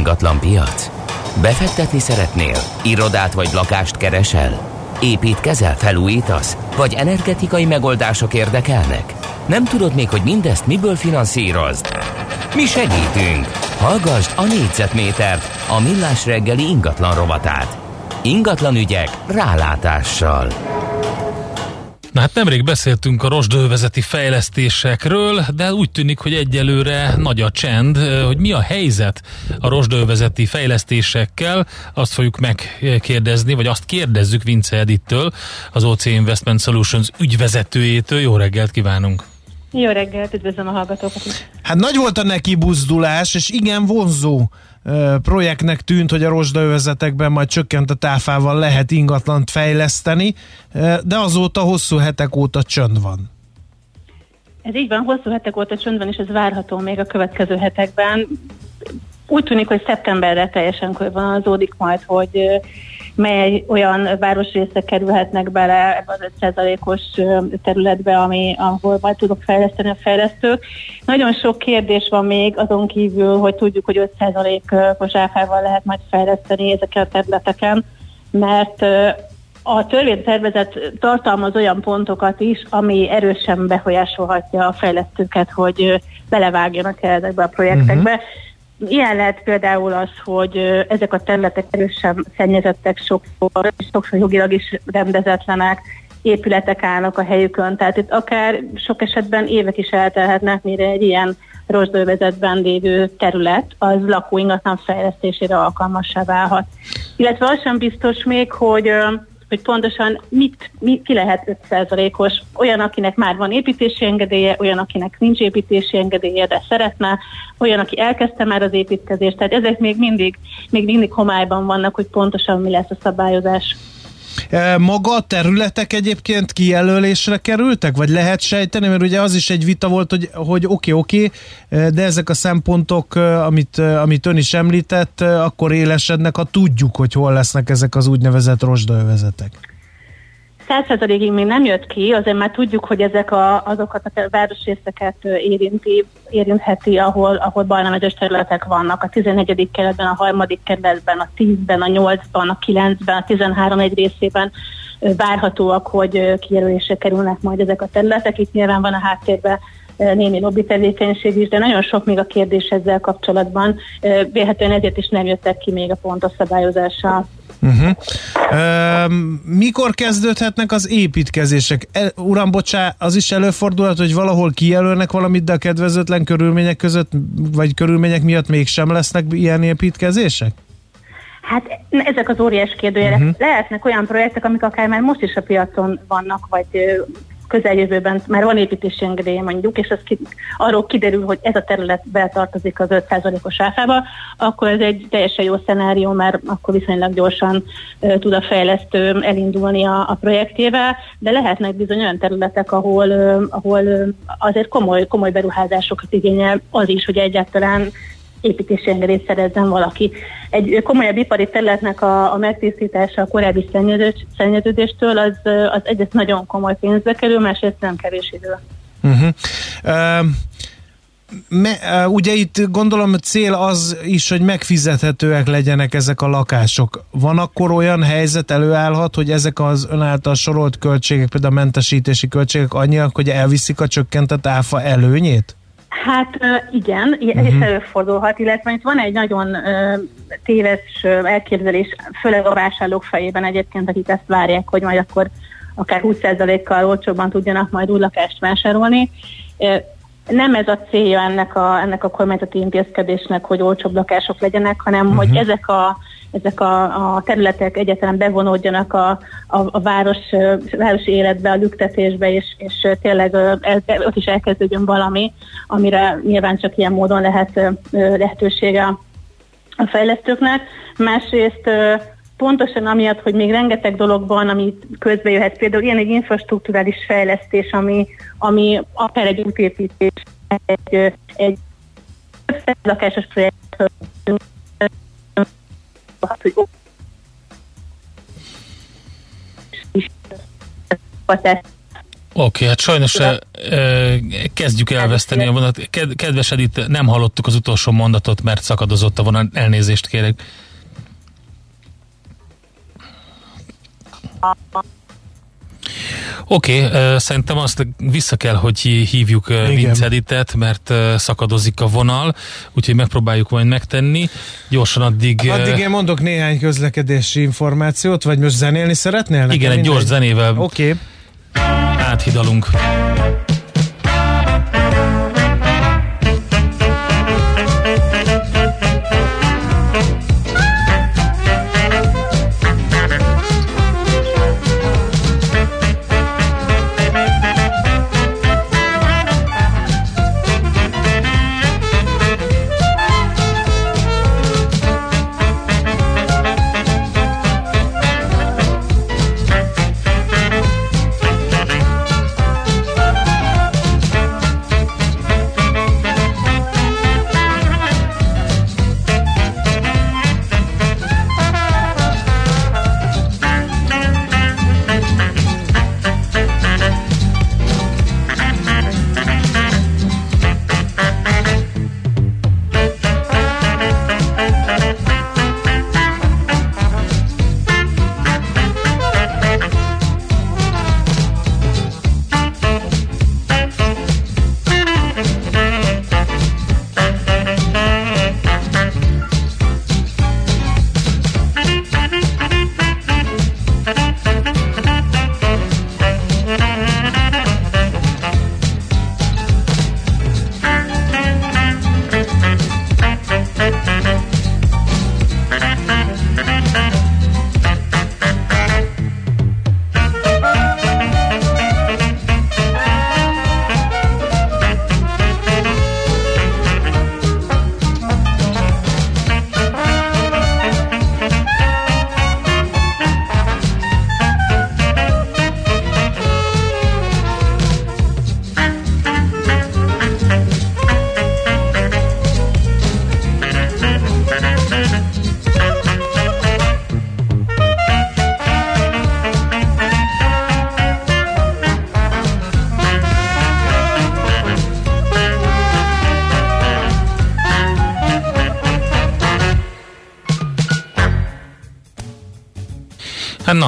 Speaker 1: Ingatlan piac? Befektetni szeretnél? Irodát vagy lakást keresel? Építkezel, felújítasz? Vagy energetikai megoldások érdekelnek? Nem tudod még, hogy mindezt miből finanszírozd? Mi segítünk! Hallgassd a négyzetmétert, a millás reggeli ingatlan rovatát. Ingatlan ügyek rálátással.
Speaker 4: Na hát nemrég beszéltünk a rosdővezeti fejlesztésekről, de úgy tűnik, hogy egyelőre nagy a csend, hogy mi a helyzet a rosdővezeti fejlesztésekkel, azt fogjuk megkérdezni, vagy azt kérdezzük Vince Edittől, az OC Investment Solutions ügyvezetőjétől. Jó reggelt kívánunk!
Speaker 15: Jó reggelt, üdvözlöm a hallgatókat is.
Speaker 3: Hát nagy volt a neki buzdulás, és igen vonzó projektnek tűnt, hogy a rozsdaövezetekben majd csökkent a táfával lehet ingatlant fejleszteni, de azóta hosszú hetek óta csönd van.
Speaker 15: Ez így van, hosszú hetek óta csönd van, és ez várható még a következő hetekben. Úgy tűnik, hogy szeptemberre teljesen körvonalazódik majd, hogy mely olyan városrészek kerülhetnek bele ebbe az 5%-os ö, területbe, ami, ahol majd tudok fejleszteni a fejlesztők. Nagyon sok kérdés van még azon kívül, hogy tudjuk, hogy 5%-os áfával lehet majd fejleszteni ezeken a területeken, mert a törvénytervezet tartalmaz olyan pontokat is, ami erősen befolyásolhatja a fejlesztőket, hogy belevágjanak el ezekbe a projektekbe. Uh-huh. Ilyen lehet például az, hogy ezek a területek erősen szennyezettek sokszor, és sokszor jogilag is rendezetlenek, épületek állnak a helyükön, tehát itt akár sok esetben évek is eltelhetnek, mire egy ilyen rozsdővezetben lévő terület az lakóingatlan fejlesztésére alkalmassá válhat. Illetve az sem biztos még, hogy hogy pontosan mit, mi, ki lehet 5%-os. Olyan, akinek már van építési engedélye, olyan, akinek nincs építési engedélye, de szeretne, olyan, aki elkezdte már az építkezést. Tehát ezek még mindig, még mindig homályban vannak, hogy pontosan mi lesz a szabályozás.
Speaker 3: E, Maga a területek egyébként kijelölésre kerültek, vagy lehet sejteni, mert ugye az is egy vita volt, hogy hogy oké, oké, e, de ezek a szempontok, e, amit, amit ön is említett, akkor élesednek, ha tudjuk, hogy hol lesznek ezek az úgynevezett rozsdaövezetek.
Speaker 15: Százszerzalékig még nem jött ki, azért már tudjuk, hogy ezek a, azokat a városrészeket érinti, érintheti, ahol, ahol bajnamegyes területek vannak. A 14. kerületben, a 3. kerületben, a 10-ben, a 8-ban, a 9-ben, a 13 egy részében várhatóak, hogy kijelölésre kerülnek majd ezek a területek. Itt nyilván van a háttérben némi lobby tevékenység is, de nagyon sok még a kérdés ezzel kapcsolatban. Ö, Vélhetően ezért is nem jöttek ki még a pontos szabályozással.
Speaker 3: Uh-huh. E, mikor kezdődhetnek az építkezések? E, uram, bocsá, az is előfordulhat, hogy valahol kijelölnek valamit, de a kedvezőtlen körülmények között, vagy körülmények miatt mégsem lesznek ilyen építkezések?
Speaker 15: Hát ezek az óriás kérdőjelek. Uh-huh. Lehetnek olyan projektek, amik akár már most is a piacon vannak, vagy ö, közeljövőben már van építési engedélye mondjuk, és az ki, arról kiderül, hogy ez a terület betartozik az 5%-os áfába, akkor ez egy teljesen jó szenárió, mert akkor viszonylag gyorsan ö, tud a fejlesztő elindulni a, a projektjével, de lehetnek bizony olyan területek, ahol, ö, ahol ö, azért komoly, komoly beruházásokat igényel az is, hogy egyáltalán építési engedélyt szerezzen valaki. Egy komolyabb ipari területnek a, a megtisztítása a korábbi szennyeződés, szennyeződéstől az, az egyrészt nagyon komoly pénzbe kerül, másrészt nem kevés idő.
Speaker 3: Uh-huh. Uh, me, uh, ugye itt gondolom cél az is, hogy megfizethetőek legyenek ezek a lakások. Van akkor olyan helyzet előállhat, hogy ezek az ön által sorolt költségek, például a mentesítési költségek annyiak, hogy elviszik a csökkentett áfa előnyét?
Speaker 15: Hát igen, uh-huh. ez is előfordulhat, illetve itt van egy nagyon téves elképzelés, főleg a vásárlók fejében egyébként, akik ezt várják, hogy majd akkor akár 20%-kal olcsóbban tudjanak majd új lakást vásárolni. Nem ez a célja ennek a, ennek a kormányzati intézkedésnek, hogy olcsóbb lakások legyenek, hanem uh-huh. hogy ezek a ezek a, a területek egyáltalán bevonódjanak a, a, a város, városi életbe, a lüktetésbe, és, és tényleg ott is elkezdődjön valami, amire nyilván csak ilyen módon lehet lehetősége a, fejlesztőknek. Másrészt pontosan amiatt, hogy még rengeteg dolog van, ami közbe jöhet, például ilyen egy infrastruktúrális fejlesztés, ami, ami akár egy útépítés, egy, egy több lakásos projekt, hogy
Speaker 4: Oké, hát sajnos e, e, kezdjük elveszteni a vonat. Ked, kedves Edith, nem hallottuk az utolsó mondatot, mert szakadozott a vonat. Elnézést kérek. Oké, okay, szerintem azt vissza kell, hogy hívjuk
Speaker 3: Igen.
Speaker 4: Mert szakadozik a vonal, úgyhogy megpróbáljuk majd megtenni. Gyorsan addig...
Speaker 3: Addig én mondok néhány közlekedési információt, vagy most zenélni szeretnél? Nekem
Speaker 4: Igen, egy gyors zenével
Speaker 3: Oké. Okay.
Speaker 4: áthidalunk.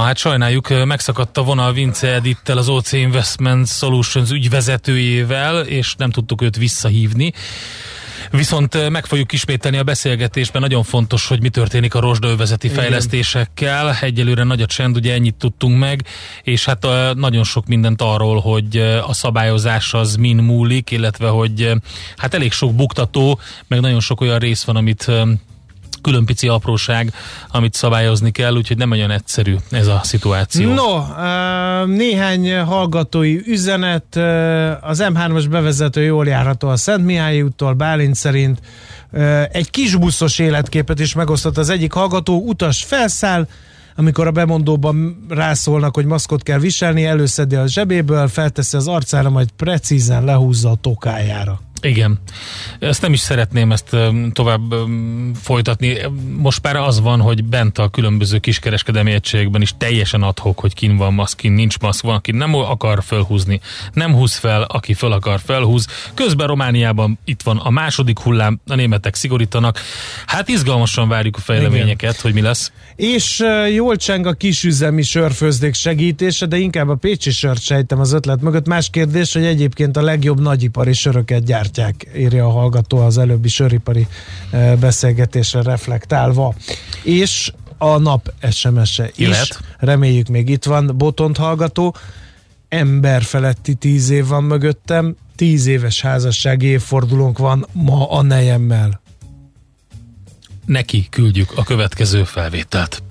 Speaker 4: Hát sajnáljuk, megszakadt a vonal Vince Edittel, az OC Investment Solutions ügyvezetőjével, és nem tudtuk őt visszahívni. Viszont meg fogjuk ismételni a beszélgetésben, nagyon fontos, hogy mi történik a rozsdaövezeti fejlesztésekkel. Egyelőre nagy a csend, ugye ennyit tudtunk meg, és hát nagyon sok mindent arról, hogy a szabályozás az min múlik, illetve hogy hát elég sok buktató, meg nagyon sok olyan rész van, amit külön pici apróság, amit szabályozni kell, úgyhogy nem olyan egyszerű ez a szituáció.
Speaker 3: No, uh, néhány hallgatói üzenet. Uh, az M3-as bevezető jól járható a Szent Mihály úttól, Bálint szerint. Uh, egy kis buszos életképet is megosztott az egyik hallgató. Utas felszáll, amikor a bemondóban rászólnak, hogy maszkot kell viselni, előszedi a zsebéből, felteszi az arcára, majd precízen lehúzza a tokájára.
Speaker 4: Igen. Ezt nem is szeretném ezt tovább folytatni. Most már az van, hogy bent a különböző kiskereskedelmi egységekben is teljesen adhok, hogy kin van maszk, kin nincs maszk, van, aki nem akar fölhúzni, nem húz fel, aki föl akar felhúz. Közben Romániában itt van a második hullám, a németek szigorítanak. Hát izgalmasan várjuk a fejleményeket, Igen. hogy mi lesz.
Speaker 3: És jól cseng a kisüzemi sörfőzdék segítése, de inkább a pécsi sört sejtem az ötlet mögött. Más kérdés, hogy egyébként a legjobb nagyipari söröket gyártják, írja a hallgató az előbbi söripari uh, beszélgetésre reflektálva. És a nap SMS-e is.
Speaker 4: Jöhet.
Speaker 3: Reméljük még itt van. Botont hallgató. Ember feletti tíz év van mögöttem. Tíz éves házassági évfordulónk van ma a nejemmel.
Speaker 4: Neki küldjük a következő felvételt.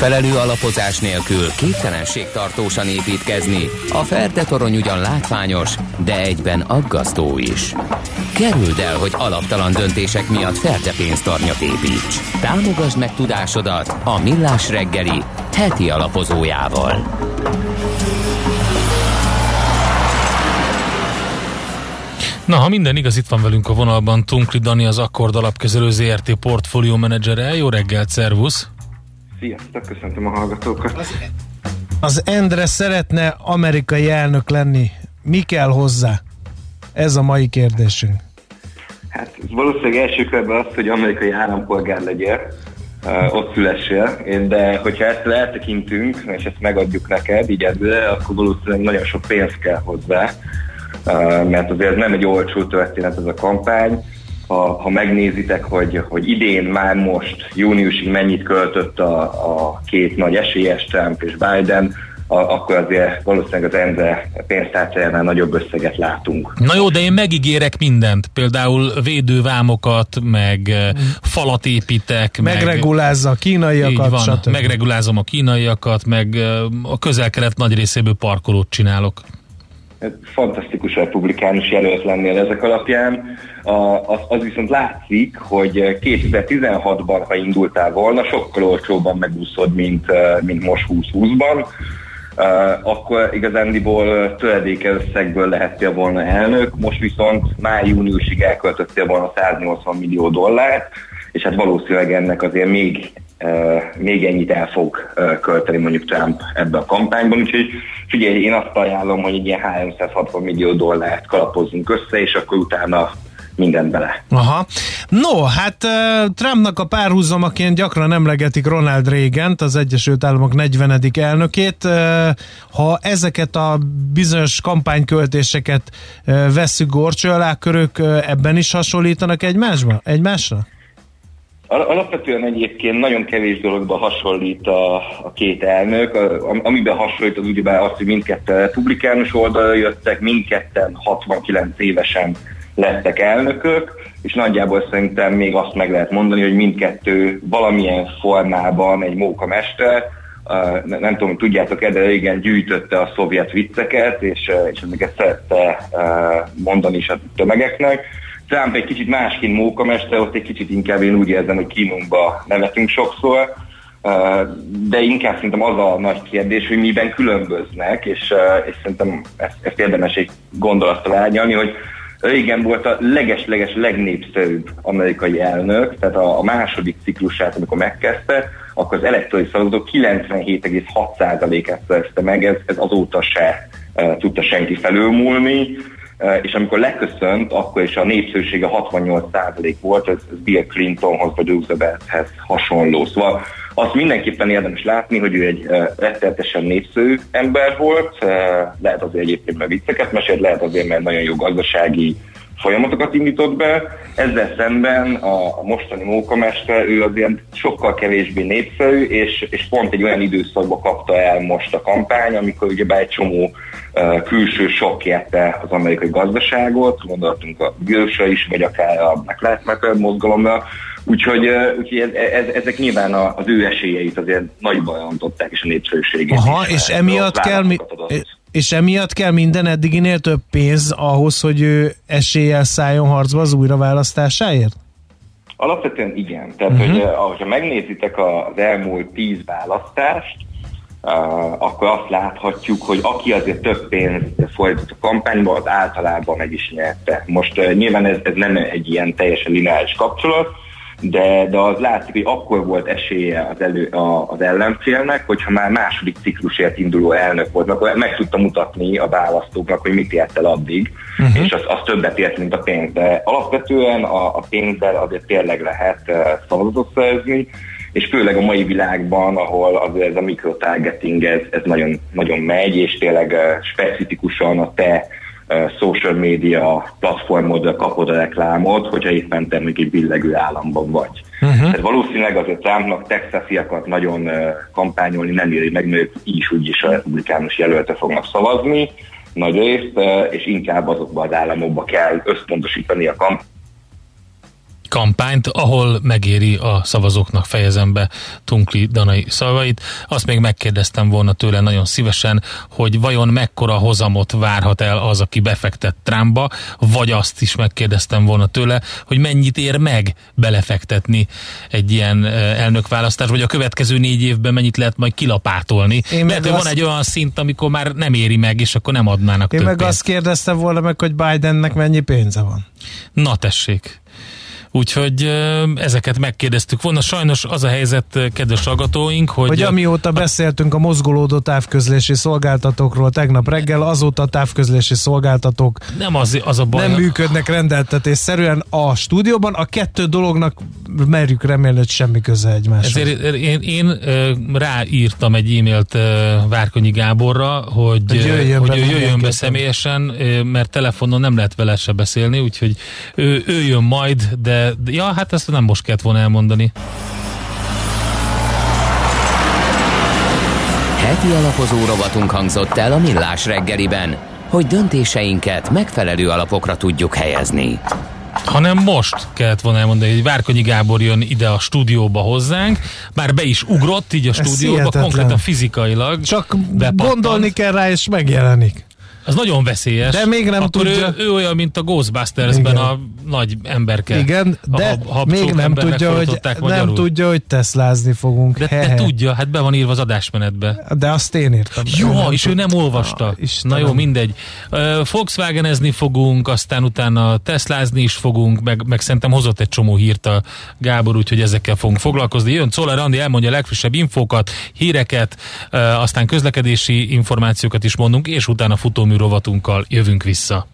Speaker 1: Megfelelő alapozás nélkül képtelenség tartósan építkezni. A Ferde torony ugyan látványos, de egyben aggasztó is. Kerüld el, hogy alaptalan döntések miatt Ferde pénztarnyat építs. Támogasd meg tudásodat a Millás reggeli heti alapozójával.
Speaker 4: Na, ha minden igaz, itt van velünk a vonalban Tunkli Dani, az Akkord alapkezelő ZRT portfólió menedzsere. Jó reggelt, szervusz!
Speaker 16: Sziasztok, köszöntöm a hallgatókat.
Speaker 3: Az Endre szeretne amerikai elnök lenni. Mi kell hozzá? Ez a mai kérdésünk.
Speaker 16: Hát valószínűleg első körben az, hogy amerikai állampolgár legyél, uh, ott szülessél, Én- de hogyha ezt eltekintünk, és ezt megadjuk neked így előre, akkor valószínűleg nagyon sok pénz kell hozzá, uh, mert azért ez nem egy olcsó történet ez a kampány. Ha, megnézitek, hogy, hogy idén már most, júniusig mennyit költött a, a két nagy esélyes, Trump és Biden, a, akkor azért valószínűleg az Endre pénztárcájánál nagyobb összeget látunk.
Speaker 4: Na jó, de én megígérek mindent, például védővámokat, meg mm. falat építek, meg...
Speaker 3: Megregulázza a kínaiakat,
Speaker 4: van,
Speaker 3: stb.
Speaker 4: megregulázom a kínaiakat, meg ö, a közel-kelet nagy részéből parkolót csinálok.
Speaker 16: Fantasztikus republikánus jelölt lennél ezek alapján. A, az, az viszont látszik, hogy 2016-ban, ha indultál volna, sokkal olcsóbban megúszod, mint, mint most 2020-ban. Uh, akkor igazándiból töredéke összegből lehettél volna elnök, most viszont máj-júniusig elköltöttél volna 180 millió dollárt, és hát valószínűleg ennek azért még, uh, még ennyit el fog uh, költeni mondjuk Trump ebbe a kampányban, úgyhogy figyelj, én azt ajánlom, hogy egy ilyen 360 millió dollárt kalapozzunk össze, és akkor utána mindent bele.
Speaker 3: Aha. No, hát Trumpnak a párhuzamaként gyakran emlegetik Ronald reagan az Egyesült Államok 40. elnökét. Ha ezeket a bizonyos kampányköltéseket vesszük gorcső alá, körök ebben is hasonlítanak egymásba, egymásra?
Speaker 16: Al- Alapvetően egyébként nagyon kevés dologban hasonlít a, a két elnök. A, am- amiben hasonlít az ugyebár az, hogy mindketten republikánus oldalra jöttek, mindketten 69 évesen lettek elnökök, és nagyjából szerintem még azt meg lehet mondani, hogy mindkettő valamilyen formában egy mókamester, Uh, ne- nem tudom, tudjátok-e, de régen gyűjtötte a szovjet vicceket, és, és ezeket szerette uh, mondani is a tömegeknek. Trump egy kicsit másként mókamester, ott egy kicsit inkább én úgy érzem, hogy kínunkba nevetünk sokszor, de inkább szerintem az a nagy kérdés, hogy miben különböznek, és, és szerintem ezt, ezt érdemes egy gondolattal árnyalni, hogy Reagan volt a leges-leges legnépszerűbb amerikai elnök, tehát a, a második ciklusát, amikor megkezdte, akkor az elektronikus szavazók 97,6%-át szerezte meg, ez, ez azóta se uh, tudta senki felülmúlni, és amikor leköszönt, akkor is a népszerűsége 68% volt, ez, ez Bill Clintonhoz vagy Roosevelthez hasonló. Szóval azt mindenképpen érdemes látni, hogy ő egy rettenetesen népszerű ember volt, lehet azért egyébként mert vicceket mesélt, lehet azért, mert nagyon jó gazdasági folyamatokat indított be. Ezzel szemben a, mostani mókamester, ő azért sokkal kevésbé népszerű, és, és pont egy olyan időszakba kapta el most a kampány, amikor ugye egy csomó uh, külső sok érte az amerikai gazdaságot, gondoltunk a bűrösre is, vagy akár a Black Lives Matter mozgalomra, Úgyhogy, úgyhogy ez, ez, ezek nyilván az ő esélyeit azért nagyban rontották, és a népszerűségét
Speaker 3: Aha, és
Speaker 16: uh,
Speaker 3: emiatt kell, mi, és emiatt kell minden eddiginél több pénz ahhoz, hogy ő eséllyel szálljon harcba az újraválasztásáért?
Speaker 16: Alapvetően igen. Tehát, uh-huh. hogy, ha megnézitek az elmúlt tíz választást, uh, akkor azt láthatjuk, hogy aki azért több pénzt fordított a kampányba, az általában meg is nyerte. Most uh, nyilván ez, ez nem egy ilyen teljesen lineáris kapcsolat, de, de az látszik, hogy akkor volt esélye az, elő, a, az ellenfélnek, hogyha már második ciklusért induló elnök volt, akkor meg tudta mutatni a választóknak, hogy mit ért el addig, uh-huh. és az, az többet ért, mint a pénz. De alapvetően a, a pénzzel azért tényleg lehet uh, szavazatot szerezni, és főleg a mai világban, ahol azért ez a mikrotargeting ez, ez nagyon, nagyon megy, és tényleg uh, specifikusan a te social media platformodra kapod a reklámot, hogyha éppen te még egy billegő államban vagy. Uh-huh. Tehát valószínűleg azért Trumpnak texasiakat nagyon kampányolni nem éri meg, mert így is úgy is a republikánus jelölte fognak szavazni, nagy részt, és inkább azokba az államokba kell összpontosítani a kampányt,
Speaker 4: kampányt, ahol megéri a szavazóknak fejezem be Tunkli Danai szavait. Azt még megkérdeztem volna tőle nagyon szívesen, hogy vajon mekkora hozamot várhat el az, aki befektet Trumpba, vagy azt is megkérdeztem volna tőle, hogy mennyit ér meg belefektetni egy ilyen eh, elnökválasztás, vagy a következő négy évben mennyit lehet majd kilapátolni.
Speaker 3: Én
Speaker 4: Lehet, hogy
Speaker 3: meg
Speaker 4: van
Speaker 3: azt-
Speaker 4: egy olyan szint, amikor már nem éri meg, és akkor nem adnának
Speaker 3: Én
Speaker 4: több
Speaker 3: meg
Speaker 4: pénzt.
Speaker 3: azt kérdeztem volna meg, hogy Bidennek mennyi pénze van.
Speaker 4: Na tessék. Úgyhogy ezeket megkérdeztük volna. Sajnos az a helyzet, kedves hallgatóink, hogy,
Speaker 3: Hogy amióta beszéltünk a mozgolódó távközlési szolgáltatókról tegnap reggel, azóta a távközlési szolgáltatók
Speaker 4: nem az, az a baj.
Speaker 3: nem működnek rendeltetésszerűen a stúdióban. A kettő dolognak merjük remélni, hogy semmi köze egymáshoz.
Speaker 4: Ezért én, én ráírtam egy e-mailt Várkonyi Gáborra, hogy,
Speaker 3: Hogy jöjjön be
Speaker 4: hogy ő jöjjön be személyesen, mert telefonon nem lehet vele se beszélni, úgyhogy ő, ő jön majd, de de ja, hát ezt nem most kellett volna elmondani.
Speaker 1: Heti alapozó rovatunk hangzott el a Millás reggeliben, hogy döntéseinket megfelelő alapokra tudjuk helyezni.
Speaker 4: hanem most kellett volna elmondani, hogy Várkonyi Gábor jön ide a stúdióba hozzánk, már be is ugrott így a stúdióba, konkrétan fizikailag.
Speaker 3: Csak
Speaker 4: bepattant.
Speaker 3: gondolni kell rá, és megjelenik.
Speaker 4: Az nagyon veszélyes.
Speaker 3: De még nem
Speaker 4: Akkor
Speaker 3: tudja.
Speaker 4: Ő, ő olyan, mint a Ghostbusters-ben
Speaker 3: Igen.
Speaker 4: a nagy emberke.
Speaker 3: Igen, de
Speaker 4: a hab-
Speaker 3: még nem tudja, hogy, nem tudja, hogy teszlázni fogunk.
Speaker 4: De,
Speaker 3: He-he.
Speaker 4: de tudja, hát be van írva az adásmenetbe.
Speaker 3: De azt én írtam.
Speaker 4: Jó,
Speaker 3: nem
Speaker 4: és ő
Speaker 3: tud-
Speaker 4: nem olvasta.
Speaker 3: Ah,
Speaker 4: Na jó, mindegy. Ö, Volkswagenezni fogunk, aztán utána Teslázni is fogunk, meg, meg szerintem hozott egy csomó hírt a Gábor, úgyhogy ezekkel fogunk foglalkozni. Jön Czoller Andi, elmondja a legfrissebb infókat, híreket, aztán közlekedési információkat is mondunk, és utána futómű rovatunkkal jövünk vissza.